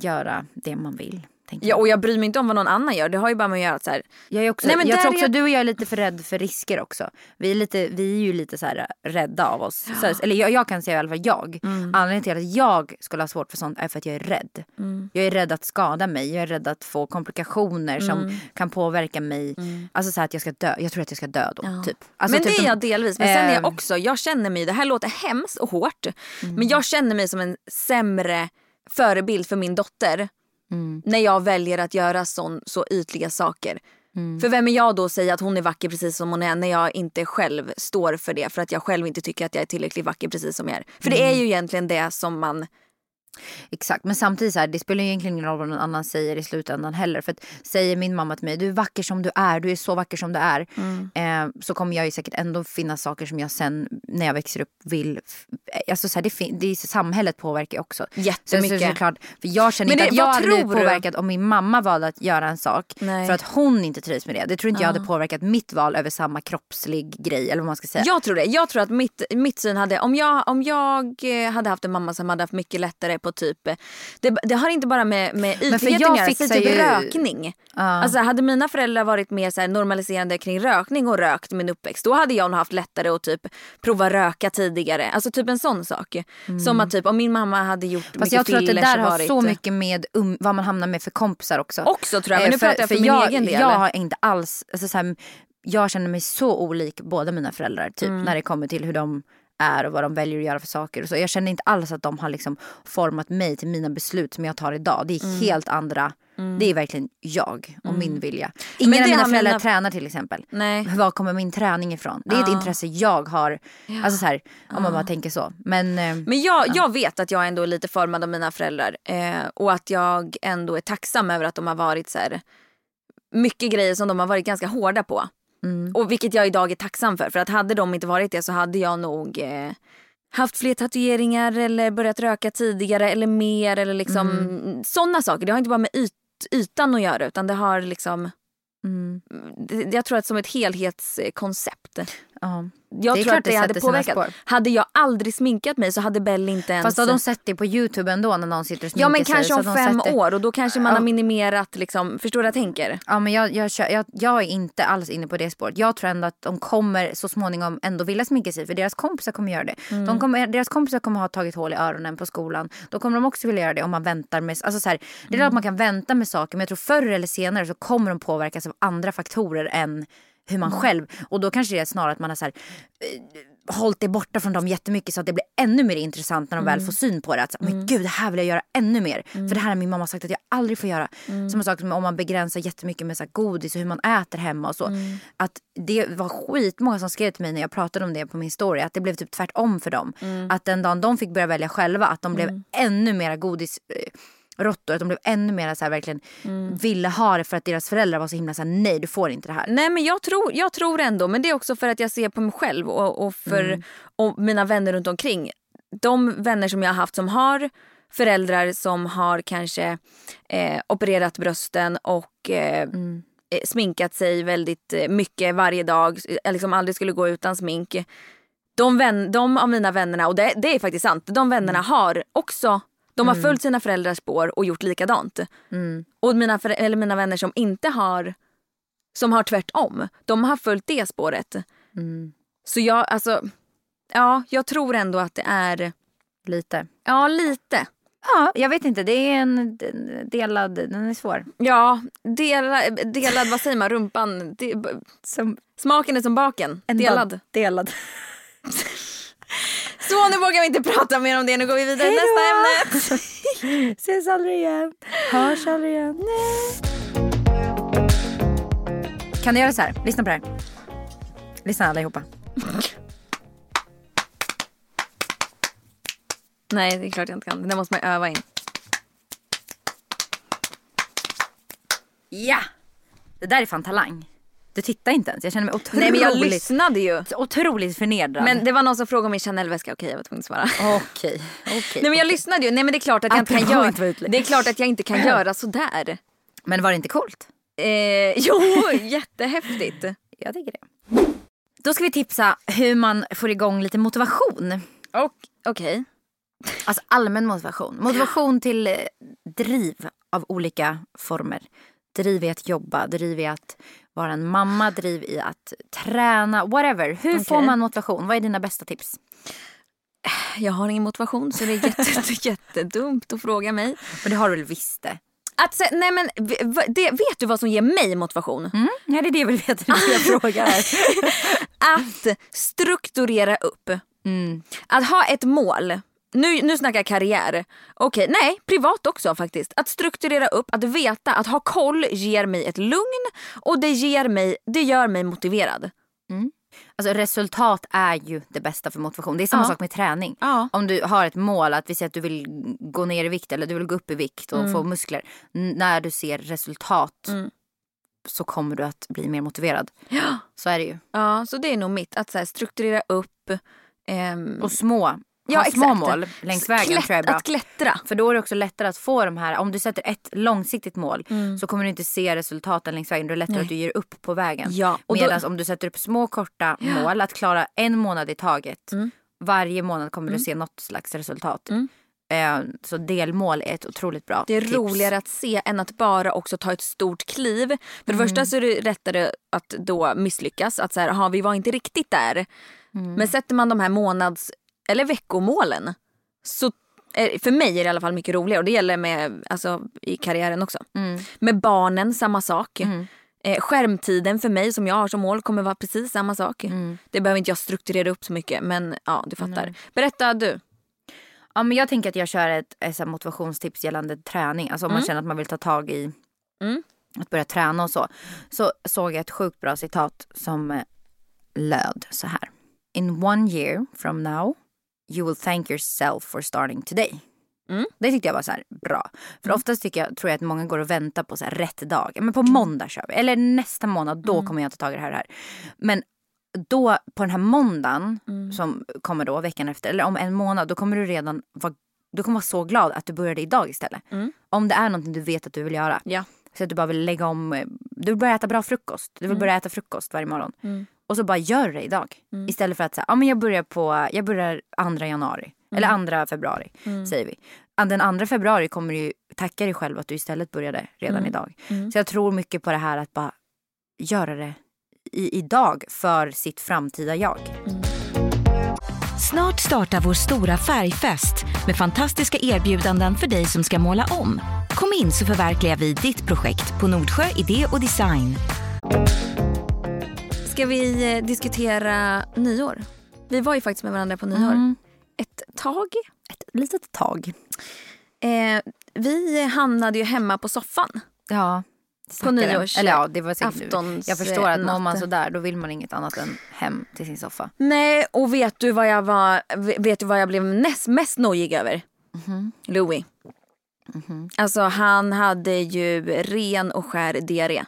göra det man vill. Ja, och jag bryr mig inte om vad någon annan gör. Det har ju bara med att göra att så här, Jag, är också, Nej, men jag tror också jag- du och jag är lite för rädd för risker också. Vi är, lite, vi är ju lite så här rädda av oss. Så, eller jag, jag kan säga i alla fall jag. Mm. Anledningen till att jag skulle ha svårt för sånt är för att jag är rädd. Mm. Jag är rädd att skada mig. Jag är rädd att få komplikationer Mm. som kan påverka mig. Alltså så här att jag ska dö. Jag tror att jag ska dö då. Typ. Alltså, men typ det är jag delvis. Men sen är jag Ehm. också, jag känner mig, det här låter hemskt och hårt. Mm. Men jag känner mig som en sämre förebild för min dotter. Mm. När jag väljer att göra sån, så ytliga saker. Mm. För vem är jag då att säga att hon är vacker precis som hon är när jag inte själv står för det. För att jag själv inte tycker att jag är tillräckligt vacker precis som jag är. För det Mm. är ju egentligen det som man... Exakt, men samtidigt så här, det spelar ju egentligen ingen roll vad någon annan säger i slutändan heller. För att säger min mamma till mig, du är vacker som du är, du är så vacker som du är. Mm. Eh, så kommer jag ju säkert ändå finna saker som jag sen när jag växer upp vill. f- Alltså så här, det, det är, samhället påverkar ju också. Jättemycket. Så, så, såklart, för jag känner Men inte det- att jag hade blivit du? påverkad om min mamma valde att göra en sak. Nej. För att hon inte trivs med det. Det tror inte jag hade påverkat mitt val över samma kroppslig grej. Eller vad man ska säga. Jag tror det. Jag tror att mitt, mitt syn hade... Om jag, om jag eh, hade haft en mamma som hade haft mycket lättare på typ... eh, Det, det har inte bara med, med för ytligheten jag att göra. Säg typ ju- rökning. Alltså, hade mina föräldrar varit mer så normaliserande kring rökning och rökt min uppväxt. Då hade jag nog haft lättare att typ prova röka tidigare. Alltså typ en sån sak. Som att typ om min mamma hade gjort Fast mycket jag tror att det där har varit... så mycket med um, vad man hamnar med för kompisar också. Också tror jag, men nu Eh, pratar jag för min egen del. Jag har inte alls, alltså så här, jag känner mig så olik båda mina föräldrar typ Mm. när det kommer till hur de är och vad de väljer att göra för saker. Och så. Jag känner inte alls att de har liksom format mig till mina beslut som jag tar idag. Det är Mm. helt andra, det är verkligen jag och min vilja. Ingen av mina föräldrar mina- tränar till exempel. Nej. Var kommer min träning ifrån? Det är ett intresse jag har. Alltså så här, om man bara tänker så. Men, eh, Men jag, jag vet att jag ändå är lite formad av mina föräldrar. Eh, och att jag ändå är tacksam över att de har varit så här, mycket grejer som de har varit ganska hårda på. Och vilket jag idag är tacksam för. För att hade de inte varit det så hade jag nog eh, haft fler tatueringar eller börjat röka tidigare eller mer. Eller liksom sådana saker. Det har inte bara med yt, ytan att göra utan det har liksom det- jag tror att som ett helhetskoncept. ja. Jag tror att det hade sätter påverkat. Hade jag aldrig sminkat mig så hade Bell inte ens... Fast har de sett det på Youtube ändå när någon sitter och Ja sminkar men sig, kanske så om har de fem sett det. år och då kanske man Ja. har minimerat liksom, förstår du vad jag tänker? Ja, men jag, jag, jag, jag är inte alls inne på det spåret. Jag tror ändå att de kommer så småningom ändå vilja sminka sig för deras kompisar kommer göra det. Mm. De kommer, deras kompisar kommer ha tagit hål i öronen på skolan. Då kommer de också vilja göra det om man väntar med... Alltså så här, det är Mm. klart att man kan vänta med saker men jag tror förr eller senare så kommer de påverkas av andra faktorer än hur Mm. man själv... Och då kanske det är snarare att man har så här, eh, hållit det borta från dem jättemycket så att det blir ännu mer intressant när de Mm. väl får syn på det. Att, så, men gud, det här vill jag göra ännu mer. För det här har min mamma sagt att jag aldrig får göra. Mm. Sak som om man begränsar jättemycket med så här, godis och hur man äter hemma och så. Mm. Att det var skitmånga som skrev till mig när jag pratade om det på min story. Att det blev typ tvärtom för dem. Mm. Att den dagen de fick börja välja själva att de blev ännu mera godis... eh, råttor, att de blev ännu mer så här, verkligen Mm. ville ha det för att deras föräldrar var så himla så här, nej du får inte det här. Nej men jag tror, jag tror ändå, men det är också för att jag ser på mig själv och, och för Mm. och mina vänner runt omkring. De vänner som jag har haft som har föräldrar som har kanske eh, opererat brösten och eh, Mm. eh, sminkat sig väldigt eh, mycket varje dag, eh, liksom aldrig skulle gå utan smink. De, vän, de av mina vännerna, och det, det är faktiskt sant, de vännerna Mm. har också de har följt sina föräldrars spår och gjort likadant. Mm. Och mina, eller mina vänner som inte har som har tvärtom, de har följt det spåret. Mm. Så jag, alltså, ja, jag tror ändå att det är, Lite. ja lite. Ja, jag vet inte. Det är en delad... Den är svår. Ja, dela, delad, vad säger man, rumpan, de, Som smaken är som baken. Delad. Delad. [LAUGHS] [LAUGHS] Så nu vågar vi inte prata mer om det, nu går vi vidare till nästa ämne. [LAUGHS] Ses aldrig igen. Hörs aldrig igen. Kan du göra så här? Lyssna på det här. Lyssna allihopa. [LAUGHS] Nej, det är klart jag inte kan. Det måste man öva in. Ja! Det där är fan talang. Du tittar inte ens. Jag känner mig otroligt, Nej men jag lyssnade ju. otroligt förnedrad. Men det var någon som frågade om min Chanel-väska, okej jag var tvungen att svara. Okej, okej. Nej men jag lyssnade ju. Nej men det är klart att jag inte kan Apropå göra, inte vara ytlig. det är klart att jag inte kan [CLEARS THROAT] göra sådär. Men var det inte coolt? Eh, jo, [LAUGHS] jättehäftigt. Jag tycker det. Då ska vi tipsa hur man får igång lite motivation. Och okej. Alltså allmän motivation. Motivation till eh, driv av olika former. Driv i att jobba, driv i att vara en mamma, driv i att träna, whatever. Hur får Okej. man motivation? Vad är dina bästa tips? Jag har ingen motivation så det är jätte, [LAUGHS] jättedumt att fråga mig. Men det har du väl visst det? Att, nej men, det, vet du vad som ger mig motivation? Mm? Ja, det är det jag vill veta. Det jag [LAUGHS] frågar. här. Att strukturera upp. Att ha ett mål. Nu, nu snackar jag karriär. Okej, nej, privat också faktiskt. Att strukturera upp, att veta, att ha koll ger mig ett lugn och det, ger mig, det gör mig motiverad. Alltså resultat är ju det bästa för motivation. Det är samma Ja. sak med träning. Ja. Om du har ett mål, att vi säger att du vill gå ner i vikt eller du vill gå upp i vikt och få muskler. N- när du ser resultat så kommer du att bli mer motiverad. Ja. Så är det ju. Ja, så det är nog mitt. Att så strukturera upp. ehm, Och små, Ja, ha små exakt. mål längs vägen klätt- tror jag är bra. Att klättra. För då är det också lättare att få de här, om du sätter ett långsiktigt mål Mm. så kommer du inte se resultaten längs vägen. Då är det lättare att du ger upp på vägen. Ja, då- Medan om du sätter upp små korta mål, att klara en månad i taget. Mm. Varje månad kommer du se något slags resultat. Eh, så delmål är ett otroligt bra Det är tips. roligare att se än att bara också ta ett stort kliv. För det första så är det lättare att då misslyckas. Att så här, aha, vi var inte riktigt där. Men sätter man de här månads eller veckomålen så för mig är det i alla fall mycket roligare och det gäller med, alltså, i karriären också. Med barnen, samma sak. Eh, skärmtiden för mig som jag har som mål kommer vara precis samma sak. Det behöver inte jag strukturera upp så mycket men ja du fattar. Berätta du. Ja, men jag tänker att jag kör ett, ett motivationstips gällande träning. Alltså om Mm. man känner att man vill ta tag i att börja träna och så. Så såg jag ett sjukt bra citat som eh, löd så här. In one year from now you will thank yourself for starting today. Mm. Det tyckte jag var så här bra. För oftast tycker jag, tror jag att många går och väntar på så här rätt dag. Men på måndag kör vi. Eller nästa månad, då kommer jag ta tag i det här. och det här. Men då på den här måndagen som kommer då veckan efter. Eller om en månad. Då kommer du redan vara, du kommer vara så glad att du började idag istället. Om det är någonting du vet att du vill göra. Ja. Så att du bara vill lägga om. eh, Du vill börja äta bra frukost. Du vill börja äta frukost varje morgon. Och så bara gör det idag. Istället för att säga, ja men jag börjar på, jag börjar andra januari. Eller andra februari säger vi. Den andra februari kommer du ju tacka dig själv att du istället började redan idag. Så jag tror mycket på det här att bara göra det i, idag för sitt framtida jag. Snart startar vår stora färgfest med fantastiska erbjudanden för dig som ska måla om. Kom in så förverkligar vi ditt projekt på Nordsjö Idé och Design. Ska vi eh, diskutera nyår? Vi var ju faktiskt med varandra på nyår. Ett tag. Ett litet tag. Eh, vi hamnade ju hemma på soffan. Ja. På nyårs- Eller ja, det var säkert, Jag förstår att mår man sådär då vill man inget annat än hem till sin soffa. Nej, och vet du vad jag var, vet du vad jag blev näst, mest nojig över? Louis. Alltså han hade ju ren och skär diarré.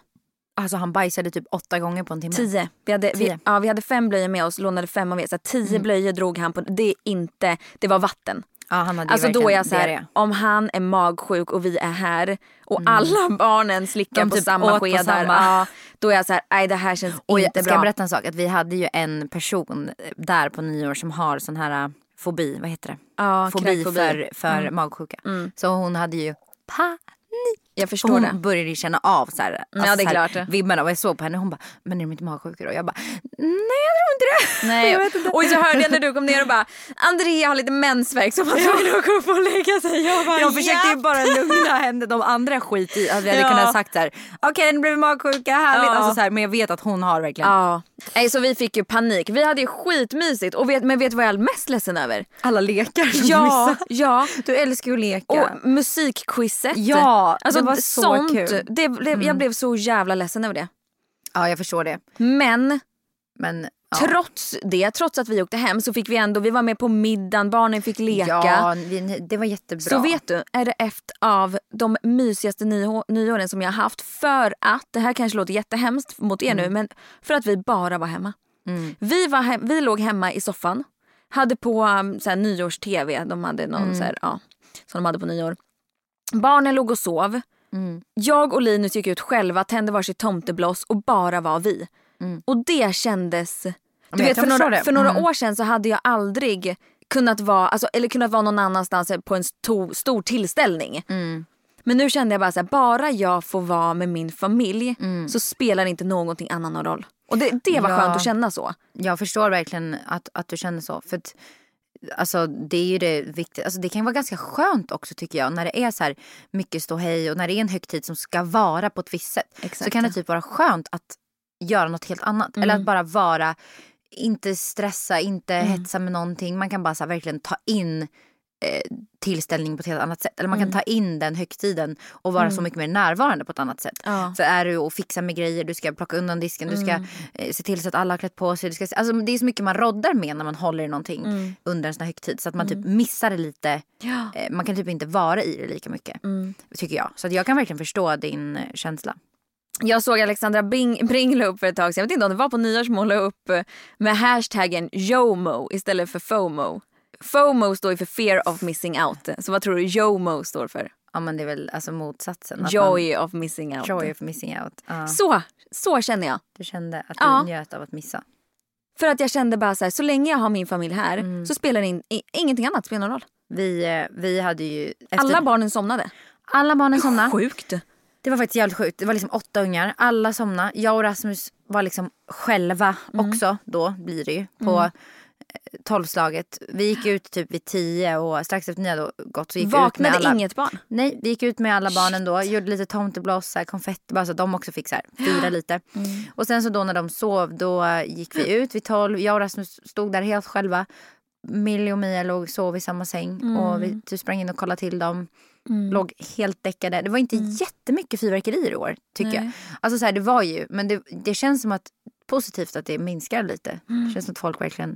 Alltså han bajsade typ åtta gånger på en timme. Tio. Vi hade, vi, Tio. ja, vi hade fem blöjor med oss, lånade fem av er. Så tio blöjor drog han på. Det är inte, det var vatten. Ja, han hade Alltså då är jag så här, om han är magsjuk och vi är här och alla barnen slickar De på typ samma skedar. samma. Ja, då är jag så här, nej det här känns Och jag inte ska bra. jag berätta en sak? Att vi hade ju en person där på nyår som har sån här äh, fobi, vad heter det? Ja, fobi kräkfobi. för, för magsjuka. Så hon hade ju panik. Jag För förstår hon det. började ju känna av så här, alltså Ja, det är så här, klart. vibbarna och jag såg på henne hon bara, men är de inte magsjuka då? Jag bara, nej jag tror inte det. [LAUGHS] Nej. jag vet inte. Och så hörde jag när du kom ner och bara Andrea har lite mensvärk så man tvungen att gå upp och lägga sig. Jag bara Jag försökte ju bara lugna henne, de andra skit i. Alltså vi hade Ja. kunnat sagt så här, okej nu blev vi magsjuka, härligt. Ja. Alltså så här, men jag vet att hon har verkligen Ja. Nej, så vi fick ju panik. Vi hade ju skitmysigt. Och vet, men vet du vad jag är mest ledsen över? alla lekar som Ja, missade. ja. Du älskar ju att leka. Och musikquizet. Ja, alltså, det var så sånt, kul. Mm. Det blev, Jag blev så jävla ledsen över det. Ja jag förstår det. Men Men ja. trots det, trots att vi åkte hem så fick vi ändå, vi var med på middagen, barnen fick leka. Ja, vi, det var jättebra. Så vet du, är det ett av de mysigaste nyå- nyåren som jag har haft för att, det här kanske låter jättehemskt mot er Mm. nu, men för att vi bara var hemma. Vi, var hem, vi låg hemma i soffan, hade på um, nyårs-tv, de hade någon Mm. här, ja, som de hade på nyår. Barnen låg och sov. Mm. Jag och Linus gick ut själva, tände varsitt tomtebloss och bara var vi. Och det kändes... Du Mm. vet, för några, för några Mm. år sedan så hade jag aldrig kunnat vara, alltså, eller kunnat vara någon annanstans på en sto, stor tillställning. Men nu kände jag bara så här, bara jag får vara med min familj så spelar inte någonting annat någon roll. Och det, det var Ja. skönt att känna så. Jag förstår verkligen att, att du känner så. För att, alltså, det är ju det viktiga. Alltså, det kan vara ganska skönt också tycker jag. När det är så här mycket ståhej och när det är en högtid som ska vara på ett visst sätt. Exakt. Så kan det typ vara skönt att göra något helt annat. Eller att bara vara, inte stressa, inte hetsa med någonting. Man kan bara så verkligen ta in eh, tillställningen på ett helt annat sätt. Eller man kan ta in den högtiden och vara så mycket mer närvarande på ett annat sätt. Ja. För är du och fixar med grejer, du ska plocka undan disken, du ska eh, se till så att alla har klätt på sig. Du ska, alltså, det är så mycket man roddar med när man håller i någonting under en sån här högtid. Så att man typ missar det lite. Ja. Eh, man kan typ inte vara i det lika mycket. Tycker jag. Så jag kan verkligen förstå din eh, känsla. Jag såg Alexandra Bring la upp för ett tag sedan, jag vet inte om det var på nyårsmål, upp med hashtaggen JOMO istället för FOMO. FOMO står ju för fear of missing out. Så vad tror du JOMO står för? Ja men det är väl alltså motsatsen. Joy of missing out. Man, joy of missing out. Ja, Så, så känner jag. du kände att du Ja. njöt av att missa. För att jag kände bara så här, så länge jag har min familj här så spelar in, ingenting annat spelar någon roll. Vi, eh, vi hade ju... Efter, Alla barnen somnade. alla barnen somnade. Sjukt. Det var faktiskt jävligt sjukt. Det var liksom åtta ungar. Alla somnade. Jag och Rasmus var liksom själva Mm. också då blir det ju. På eh, tolvslaget. Vi gick ut typ vid tio och strax efter ni hade gått så gick vi ut med Vaknade alla. inget barn? Nej, vi gick ut med alla barnen då. Gjorde lite så här, konfetti bara så att de också fick så här, fira [GASPS] lite. Mm. Och sen så då när de sov då gick vi [GASPS] ut vid tolv. Jag och Rasmus stod där helt själva. Millie och Mia låg sov i samma säng Mm. och vi typ sprang in och kollade till dem. Låg helt däckade. Det var inte jättemycket fyrverkerier i år tycker jag. Mm. Nej. Alltså så här, det var ju, men det, det känns som att positivt att det minskar lite. Mm. Det känns som att folk verkligen,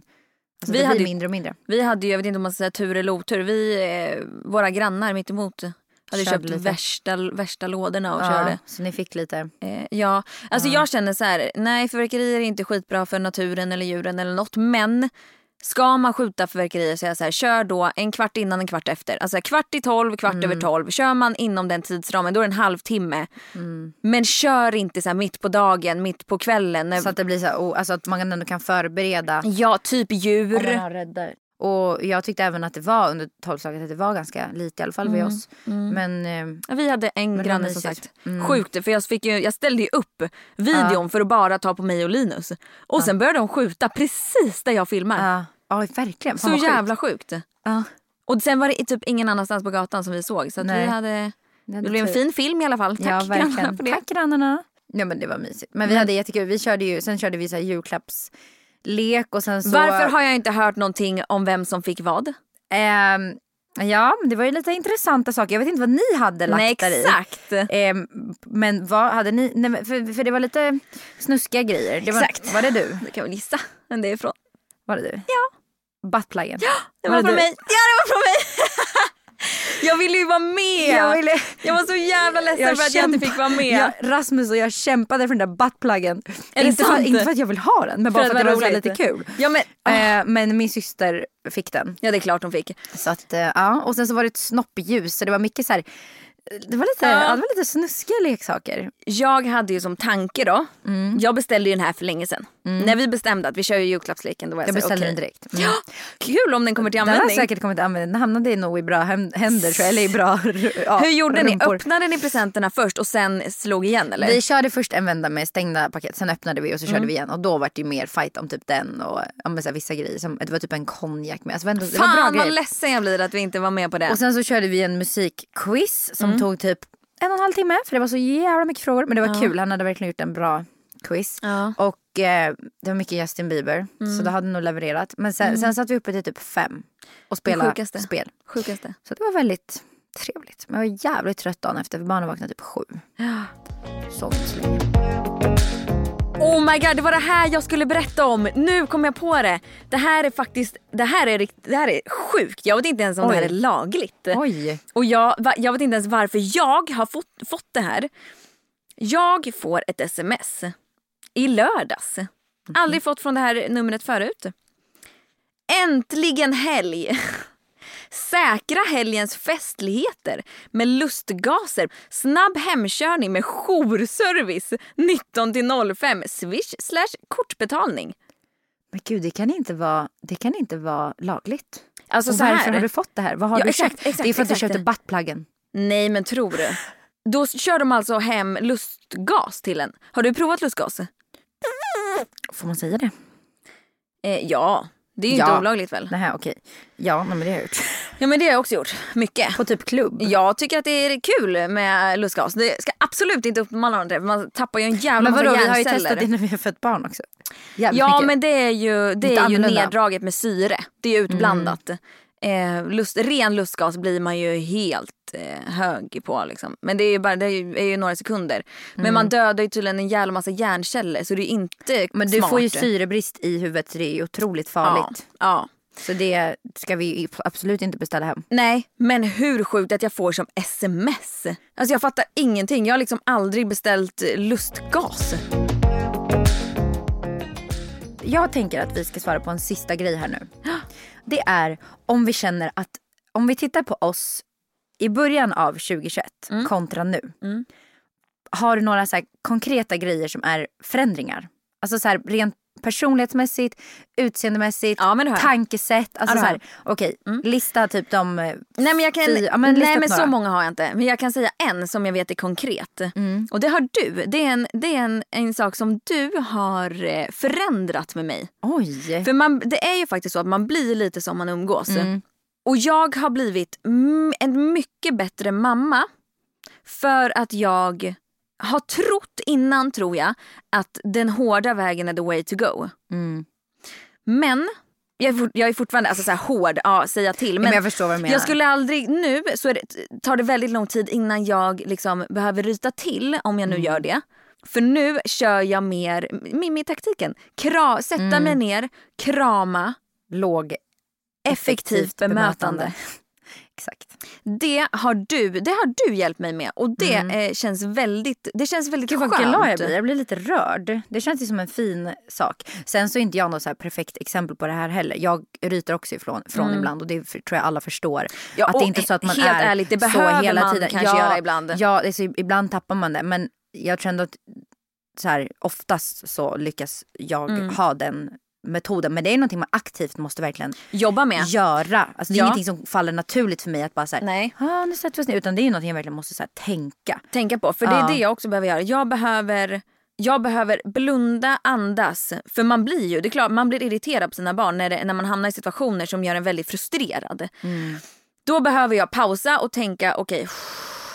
alltså Vi hade mindre och mindre. Vi hade ju, jag vet inte om man ska säga tur eller otur, vi, eh, våra grannar mitt emot hade Körde köpt lite. värsta, värsta lådorna och Ja, körde. så ni fick lite, Eh, ja, alltså jag känner så här, nej fyrverkerier är inte skitbra för naturen eller djuren eller något men ska man skjuta fyrverkerier så är jag så här, kör då en kvart innan en kvart efter. Alltså kvart i tolv, kvart Mm. över tolv. Kör man inom den tidsramen då är det en halvtimme. Mm. Men kör inte så här mitt på dagen, mitt på kvällen. När, så att det blir så här, oh, alltså att man ändå kan förbereda. ja, typ Om djur. man har räddare. Och jag tyckte även att det var under tolvslaget att det var ganska lite i alla fall vid oss. Men eh, Ja, Vi hade en granne som mysigt. Mm. sagt. Sjukt för jag, fick ju, jag ställde ju upp videon för att bara ta på mig och Linus. Och sen började de skjuta precis där jag filmar. ja, ja verkligen. Fan Så jävla sjukt. Ja, Och sen var det typ ingen annanstans på gatan som vi såg. Så vi hade, det blev en fin film i alla fall. Tack ja, grannarna för det. Tack grannarna. Ja men det var mysigt. Men vi hade jättekul. Vi körde ju, sen körde vi så här julklappslek och sen så... Varför har jag inte hört någonting om vem som fick vad? Ehm, ja, det var ju lite intressanta saker. Jag vet inte vad ni hade lagt Nej där i. exakt. Ehm, men vad hade ni, nej, för, för det var lite snuskiga grejer. Det var, Exakt. Var det du? Du kan väl gissa vem det är ifrån. Var det du? Ja. Buttpluggen? Det var, det från du? mig. Ja det var från mig. Jag ville ju vara med. Jag ville- jag var så jävla ledsen Jag för att jag inte kämpa- fick vara med. Jag, Rasmus och jag kämpade för den där buttpluggen. Inte, för, inte för att jag vill ha den men bara för, att det var lite kul. Ja men, Eh, men min syster fick den. ja det är klart hon fick. Så att, eh, ja. Och sen så var det ett snoppljus så det var mycket så här. Det var lite, Ja. ja. det var lite snuskiga leksaker. Jag hade ju som tanke då, Mm. jag beställde ju den här för länge sedan. När vi bestämde att vi kör ju julklappsleken då var jag, Jag så beställde okej. den direkt. Mm. Ja, kul om den kommer till Den har användning. säkert kommit till användning. Den hamnade nog i bra händer tror jag. Eller i bra ja, Hur gjorde ni? rumpor. Öppnade ni presenterna först och sen slog igen eller? Vi körde först en vända med stängda paket, sen öppnade vi och så körde vi igen. Och då var det ju mer fight om typ den och men så vissa grejer. Som, det var typ en konjak med. Alltså, det var bra Fan vad grejer. ledsen jag blir att vi inte var med på det. Och sen så körde vi en musikquiz som tog typ en och en halv timme. För det var så jävla mycket frågor. Men det var kul, han hade verkligen gjort en bra quiz. Och eh, det var mycket Justin Bieber. Så det hade nog levererat. Men sen, sen satt vi uppe till typ fem och spelade sjukaste. spel. Sjukaste. Så det var väldigt trevligt. Men jag var jävligt trött dagen efter för barnen vaknade typ sju. Sov inte så länge. Oh my god, det var det här jag skulle berätta om. Nu kom jag på det. Det här är faktiskt, det här är, det här är sjukt. Jag vet inte ens om det här Oj. är lagligt. Oj. Och jag, jag vet inte ens varför jag har fått, fått det här. Jag får ett sms i lördags. Aldrig fått från det här numret förut. Äntligen helg! Säkra helgens festligheter med lustgaser, snabb hemkörning med jourservice 19 till 05, swish slash kortbetalning. Men gud, det kan inte vara, det kan inte vara lagligt. Alltså Och så här. varför har du fått det här? Vad har Ja, du exakt, köpt? exakt, det är för att exakt. du köpte buttpluggen. Nej men tror du? Då kör de alltså hem lustgas till en. Har du provat lustgas? Får man säga det? Eh, ja, det är ju Ja. inte olagligt väl? Nej, okej. Ja, men det har jag gjort. Ja men det har jag också gjort. Mycket. På typ klubb. Jag tycker att det är kul med lustgas. Det ska absolut inte uppmana det. Man tappar ju en jävla Men massa vadå, vi har ju hjärnceller. testat det när vi har fött barn också. Jävligt Ja mycket. men det är ju, det är ju neddraget med syre. Det är utblandat. Eh, lust, ren lustgas blir man ju helt eh, hög på. Liksom. Men det är ju, bara, det är ju, är ju några sekunder. Men man dödar ju tydligen en jävla massa hjärnceller så det är inte Men du smart. får ju syrebrist i huvudet så det är ju otroligt farligt. Ja, ja. Så det ska vi absolut inte beställa hem. Nej, men hur sjukt att jag får som sms. Alltså jag fattar ingenting. Jag har liksom aldrig beställt eh, lustgas. Jag tänker att vi ska svara på en sista grej här nu. Det är om vi känner att, om vi tittar på oss i början av 2021 Mm. kontra nu. Har du några så konkreta grejer som är förändringar? Alltså så här, rent personlighetsmässigt, utseendemässigt, Ja, tankesätt. Alltså Ja, så här, okej, lista typ de... Nej men, jag kan, Fy- ja, men nej, men så många har jag inte. Men jag kan säga en som jag vet är konkret. Och det har du. Det är, en, det är en, en sak som du har eh, förändrat med mig. Oj! För man, det är ju faktiskt så att man blir lite som man umgås. Och jag har blivit mm, en mycket bättre mamma för att jag har trott innan, tror jag, att den hårda vägen är the way to go. Mm. Men jag är, fort, jag är fortfarande alltså, så här, hård, ja, säga till. Men jag förstår vad du menar. Jag skulle aldrig, nu så det, tar det väldigt lång tid innan jag liksom behöver ryta till om jag nu Mm. gör det. För nu kör jag mer Mimi-taktiken. Kra, sätta Mm. mig ner, krama, Låg effektivt bemötande. Exakt. Det har du, det har du hjälpt mig med och det eh, känns väldigt, det känns väldigt Mm. Gud skönt. glad jag blir. Jag blir lite rörd. Det känns ju som en fin sak. Sen så är inte jag något så perfekt exempel på det här heller. Jag ryter också ifrån från ibland och det tror jag alla förstår. Mm. Ja, att det är inte så att man helt är ärligt, det så behöver hela man tiden. kanske ja, göra ibland. Ja, det så, ibland tappar man det. Men jag tror ändå att så här, oftast så lyckas jag Mm. ha den metoden. Men det är någonting man aktivt måste verkligen Jobba med. göra. Alltså, det är Ja. ingenting som faller naturligt för mig att bara här, Nej. ah, nu sätter vi oss ner. Utan det är någonting jag verkligen måste så här, tänka. tänka på. För det är Ja. det jag också behöver göra. Jag behöver, jag behöver blunda, andas. För man blir ju, det är klart, man blir irriterad på sina barn när, det, när man hamnar i situationer som gör en väldigt frustrerad. Då behöver jag pausa och tänka, okej,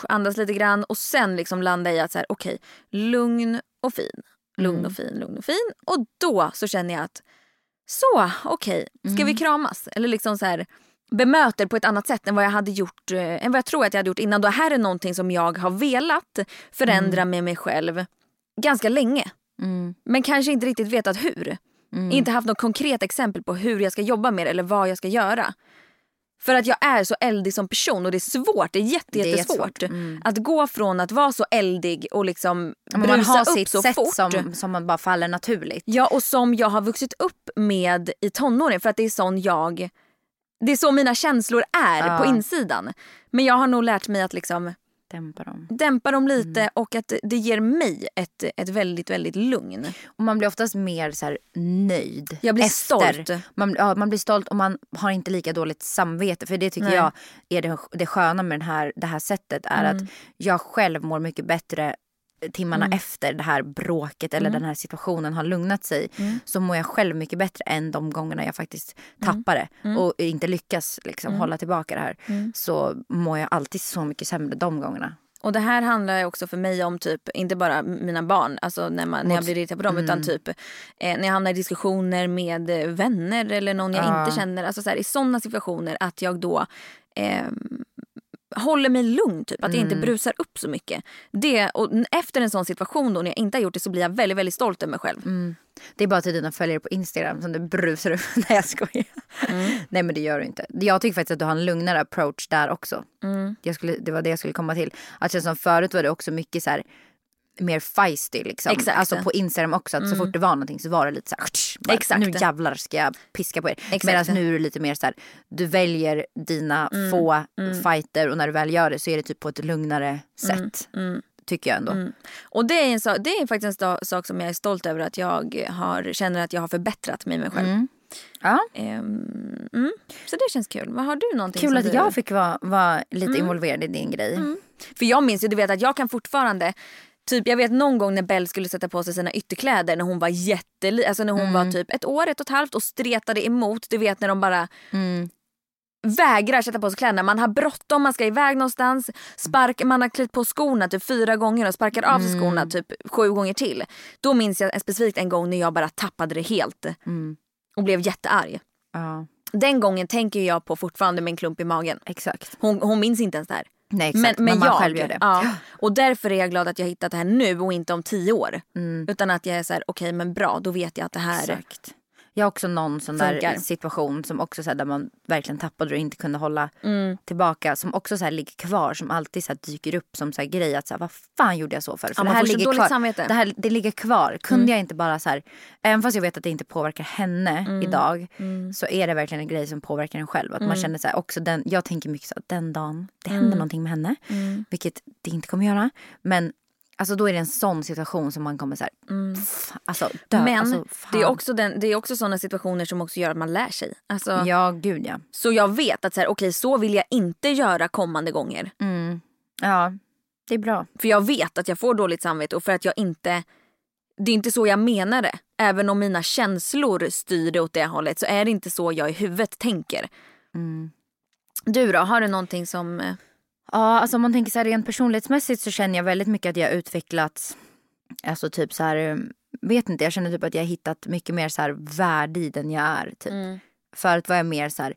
andas lite grann och sen liksom landa i att så här, okej, lugn och fin. Lugn och fin, lugn och fin. Och då så känner jag att så, okej, ska vi kramas? Eller liksom så här bemöter på ett annat sätt än vad jag hade gjort, eh, än vad jag tror att jag hade gjort innan. Det här är någonting som jag har velat förändra med mig själv ganska länge. Men kanske inte riktigt vetat hur. Inte haft något konkret exempel på hur jag ska jobba med det eller vad jag ska göra. För att jag är så eldig som person och det är svårt, det är jätte, Det är jättesvårt. svårt. Mm. Att gå från att vara så eldig och liksom Ja, men man brusa har upp sitt så sätt fort. som, som man bara faller naturligt. Ja, och som jag har vuxit upp med i tonåren för att det är sån jag... Det är så mina känslor är Ja. på insidan. Men jag har nog lärt mig att liksom Dämpa dem. dämpa dem lite Mm. och att det ger mig ett, ett väldigt, väldigt lugn. Och man blir oftast mer så här, nöjd. Jag blir efter. stolt. Man, ja, man blir stolt och man har inte lika dåligt samvete. För det tycker Nej. jag är det, det sköna med den här, det här sättet. är Mm. att jag själv mår mycket bättre timmarna efter det här bråket eller Mm. den här situationen har lugnat sig. Så mår jag själv mycket bättre än de gångerna jag faktiskt Mm. tappar det. Och inte lyckas liksom, hålla tillbaka det här. Mm. Så mår jag alltid så mycket sämre de gångerna. Och det här handlar också för mig om typ, inte bara mina barn, alltså när, man, när jag blir irriterad på dem, utan typ eh, när jag hamnar i diskussioner med eh, vänner eller någon jag Ja. inte känner. Alltså så här, i sådana situationer att jag då eh, håller mig lugn, typ, att jag inte brusar upp så mycket. Det, och efter en sån situation då när jag inte har gjort det så blir jag väldigt, väldigt stolt över mig själv. Det är bara till dina följare på Instagram som du brusar upp. [LAUGHS] Nej jag skojar. Mm. Nej men det gör du inte. Jag tycker faktiskt att du har en lugnare approach där också. Mm. Jag skulle, det var det jag skulle komma till. Att känns som förut var det också mycket så här mer feisty liksom. Exakt. Mm. Alltså på Instagram också. Att så fort det var någonting så var det lite så här, bara, Exakt. Nu jävlar ska jag piska på er. Medan nu är det lite mer så här. Du väljer dina Mm. få fighter och när du väl gör det så är det typ på ett lugnare sätt. tycker jag ändå. Mm. Och det är, en sak, det är faktiskt en sak som jag är stolt över att jag har, känner att jag har förbättrat mig, mig själv. Mm. Ja. Ehm, mm. Så det känns kul. Vad har du någonting Kul att du... jag fick vara, vara lite involverad i din grej. För jag minns ju, du vet att jag kan fortfarande Typ, jag vet någon gång när Belle skulle sätta på sig sina ytterkläder när hon var jätteliten, alltså när hon var typ ett år, ett och ett halvt och stretade emot. Du vet när de bara vägrar sätta på sig kläderna. Man har bråttom, man ska iväg någonstans. Spark, man har klätt på skorna typ fyra gånger och sparkar av sig skorna typ sju gånger till. Då minns jag specifikt en gång när jag bara tappade det helt. Och blev jättearg. Ja, Den gången tänker jag på fortfarande med en klump i magen. exakt. Hon, hon minns inte ens det här. Nej, exakt. Men, men, man jag, själv gör det. Ja, och därför är jag glad att jag hittat det här nu och inte om tio år. Mm. Utan att jag är så här, okej men bra, då vet jag att det här... Exakt. Jag har också någon sån Funkar. där situation som också så här, där man verkligen tappade och inte kunde hålla Mm. tillbaka. Som också så här, ligger kvar, som alltid så här, dyker upp som så här, grej. Att så här, vad fan gjorde jag så för? för man får så dåligt kvar. samvete. Mm. Det, här, det ligger kvar. Kunde jag inte bara så här, även fast jag vet att det inte påverkar henne Mm. idag. Så är det verkligen en grej som påverkar en själv. Att Mm. man känner så här, också den, jag tänker mycket så att den dagen det händer någonting med henne. Mm. Vilket det inte kommer göra. Men Alltså då är det en sån situation som man kommer så här, pff, alltså dö. Mm. Men alltså, det är, också den, det är också sådana situationer som också gör att man lär sig. Alltså, Ja, gud ja. Så jag vet att så, här, okej, så vill jag inte göra kommande gånger. Mm. Ja, det är bra. För jag vet att jag får dåligt samvete och för att jag inte... Det är inte så jag menar det. Även om mina känslor styr det åt det hållet så är det inte så jag i huvudet tänker. Mm. Du då, har du någonting som... Ja, alltså om man tänker så här rent personlighetsmässigt så känner jag väldigt mycket att jag har utvecklats. Alltså typ så här, eh, vet inte, jag känner typ att jag har hittat mycket mer så här värde i den jag är. Typ. Förut var jag mer så här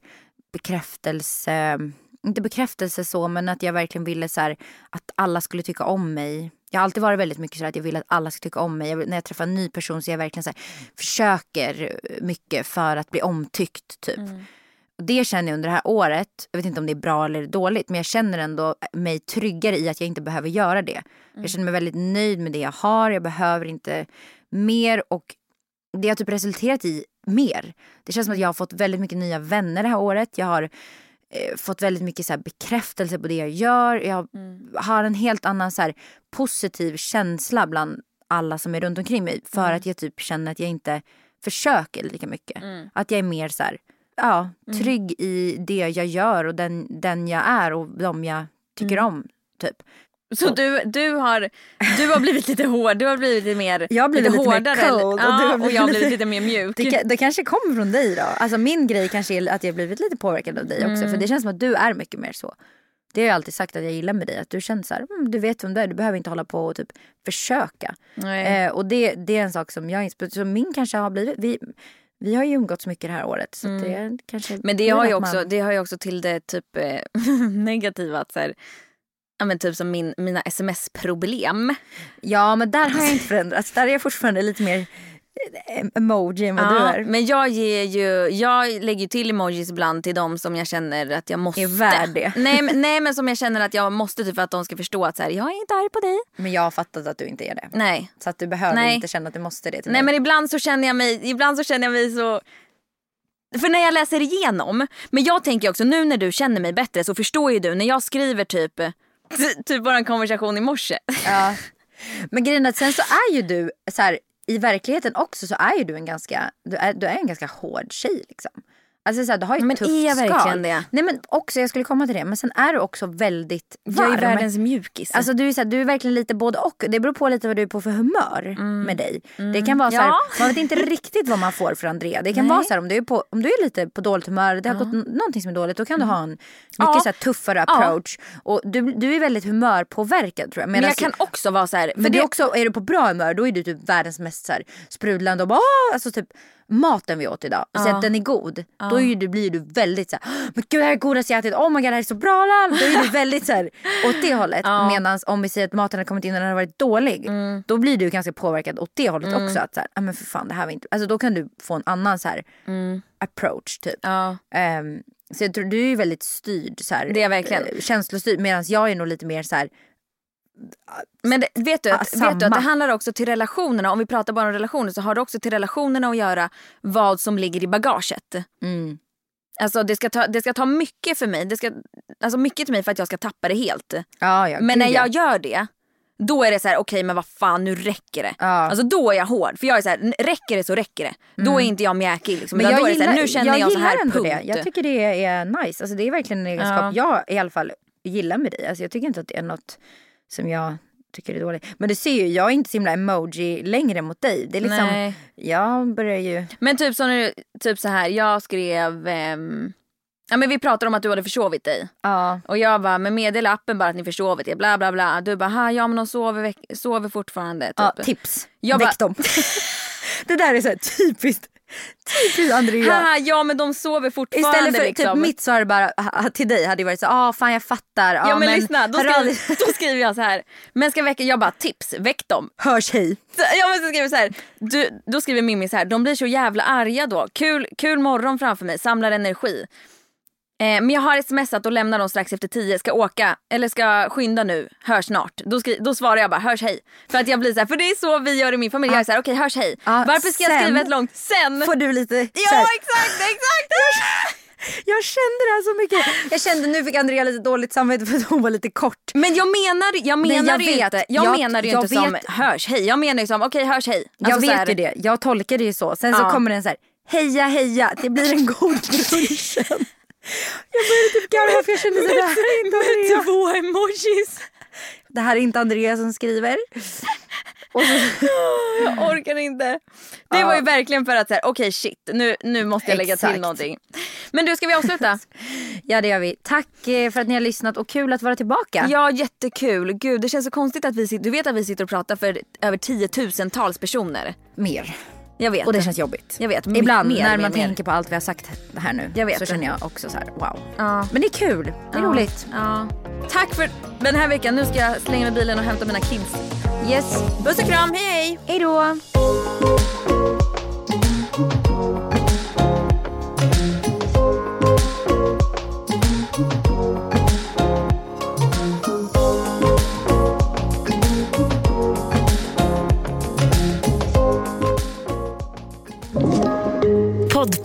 bekräftelse, inte bekräftelse så men att jag verkligen ville så här att alla skulle tycka om mig. Jag har alltid varit väldigt mycket så här att jag vill att alla ska tycka om mig. Jag, när jag träffar en ny person så är jag verkligen så här, försöker mycket för att bli omtyckt typ. Och Det känner jag under det här året, jag vet inte om det är bra eller dåligt, men jag känner ändå mig tryggare i att jag inte behöver göra det. Jag känner mig väldigt nöjd med det jag har, jag behöver inte mer och det har typ resulterat i mer. Det känns som att jag har fått väldigt mycket nya vänner det här året. Jag har eh, fått väldigt mycket så här, bekräftelse på det jag gör. Jag har en helt annan så här, positiv känsla bland alla som är runt omkring mig. För att jag typ känner att jag inte försöker lika mycket. Att jag är mer så här, ja, trygg i det jag gör och den, den jag är och de jag tycker om. Typ. Så du, du, har, du har blivit lite hård, du har blivit lite mer Jag har blivit lite mer hårdare. cold och ja, du har och jag har blivit lite- lite mer mjuk. Det, det kanske kommer från dig då. Alltså min grej kanske är att jag blivit lite påverkad av dig också. Mm. För det känns som att du är mycket mer så. Det har jag alltid sagt att jag gillar med dig. Att du känner så här, mm, du vet vem du är. Du behöver inte hålla på och typ försöka. Eh, och det, det är en sak som jag inspirerar. Så min kanske har blivit, vi, vi har ju umgåtts mycket det här året. Så att det kanske Mm. Men det har, ju också, man- det har ju också till det typ eh, [LAUGHS] negativa att så här, ja, men typ som min, mina sms-problem. Ja men där har jag inte förändrats. Där är jag fortfarande lite mer emoji än vad du Ja, är. men jag ger ju, jag lägger ju till emojis ibland till dem som jag känner att jag måste. Är värd det. Nej, men, [LAUGHS] nej men som jag känner att jag måste typ för att de ska förstå att så här, jag är inte arg på dig. Men jag har fattat att du inte är det. Nej. Så att du behöver Nej. inte känna att du måste det till Nej mig. men ibland så känner jag mig, ibland så känner jag mig så för när jag läser igenom, men jag tänker också nu när du känner mig bättre så förstår ju du när jag skriver typ [LAUGHS] typ vår konversation i morse. Ja. Men grejen är att sen så är ju du så här, i verkligheten också så är ju du en ganska, du är, du är en ganska hård tjej liksom. Alltså så här, du har ju ett Men tufft är jag verkligen skal. det? Nej men också, jag skulle komma till det, men sen är du också väldigt varm. Jag är världens mjukis. Alltså du är, så här, du är verkligen lite både och. Det beror på lite vad du är på för humör med dig. Det kan vara så här, Mm. Ja. man vet inte riktigt vad man får för Andrea. Det kan Nej. vara så här, om du är, på, om du är lite på dåligt humör, det har gått n- någonting som är dåligt, då kan du ha en mycket Mm. Ja. så tuffare approach. Och du, du är väldigt humörpåverkad tror jag. men Medans- jag kan också vara så här, för men det det, också, är du på bra humör då är du typ världens mest så sprudlande och bara "Åh!" alltså typ maten vi åt idag, säg att den är god. Då är du, blir du väldigt så här, men gud det här är godaste jag ätit, oh my god det här är så bra. lall." Då är du väldigt så här, åt det hållet. Medan om vi säger att maten har kommit in och den har varit dålig. Mm. Då blir du ganska påverkad åt det hållet också. Att så här, "Ah, men för fan det här var inte, alltså då kan du få en annan så här approach typ. Mm. ja. Ehm, så jag tror du är väldigt styrd så här, Det är jag verkligen. eh, Känslostyrd medan jag är nog lite mer så här Men det, vet, du, Ah, vet du att det handlar också till relationerna, om vi pratar bara om relationer så har det också till relationerna att göra vad som ligger i bagaget. mm, Alltså det ska ta, det ska ta mycket för mig, det ska, alltså mycket till mig för att jag ska tappa det helt. ja, ja, Men när ja. jag gör det, Då är det så här: okej men vad fan nu räcker det. Ja. Alltså då är jag hård. För jag är så här, räcker det så räcker det. Då är inte jag mjäkig liksom. Mm. Men jag det så här, gillar, nu känner jag, så gillar här ändå punkt. det. Jag tycker det är nice. Alltså, det är verkligen en egenskap jag i alla fall gillar med dig. Alltså, jag tycker inte att det är något som jag tycker är dåligt. Men du ser ju, jag är inte så himla emoji längre mot dig. Det är liksom, Nej. jag börjar ju... Men typ som typ så här, jag skrev, ehm, ja men vi pratade om att du hade försovit dig. Ja. Och jag bara, men meddela appen bara att ni försovit er, bla bla bla. Du bara, "Ha, ja men de sover, sover fortfarande. Typ. Ja, tips. Jag Väck dem. [LAUGHS] det där är så typiskt, typiskt Andrea. Haha, ja men de sover fortfarande Istället för liksom. typ mitt svar bara till dig hade ju varit så ah fan jag fattar. Ja, Ja men, lyssna, då skriver, [LAUGHS] då skriver jag så här. Men ska väcka, jag bara tips, väck dem. Hörs hej. Så, jag måste skriva så här. Du, då skriver Mimmi så här, de blir så jävla arga då. Kul, kul morgon framför mig, samlar energi. Eh, men jag har smsat och lämnar dem strax efter tio, ska åka eller ska skynda nu, hörs snart. Då, skri- då svarar jag bara hörs hej. För att jag blir så här, för det är så vi gör i min familj. Jag är så här, okej hörs hej. Ja, Varför ska jag sen skriva ett långt sen? Får du lite så Ja här, exakt, exakt! Jag kände det här så mycket. Jag kände nu fick Andrea lite dåligt samvete för att hon var lite kort. Men jag menar, jag menar jag ju vet. inte, jag Jag- menar ju jag inte som vet. hörs hej. Jag menar ju som okej hörs hej. jag Alltså så vet här- ju det. Jag tolkar det ju så. Sen så Ja. kommer den så här, heja heja, det blir en god [LAUGHS] brunchen. Jag började typ garva för jag kände så det här är inte. Två emojis. Det här är inte Andrea som skriver. Så, [LAUGHS] Jag orkar inte. Det var ju verkligen för att säga, okej shit, nu, nu måste jag lägga Exakt. till någonting. Men du, ska vi avsluta? [LAUGHS] ja det gör vi. Tack eh, för att ni har lyssnat och kul att vara tillbaka. ja, jättekul. Gud, det känns så konstigt att vi sitter, du vet att vi sitter och pratar för över tiotusentals personer. Mer. Jag vet. Och det känns jobbigt. Jag vet. Ibland mer, när mer, man mer. tänker på allt vi har sagt här nu. Jag vet så känner jag också så här, wow. Ja. Men det är kul. Det är Ja. roligt. Ja. Tack för den här veckan. Nu ska jag slänga mig i bilen och hämta mina kids. Yes. Puss och kram, hej hej! Hej då.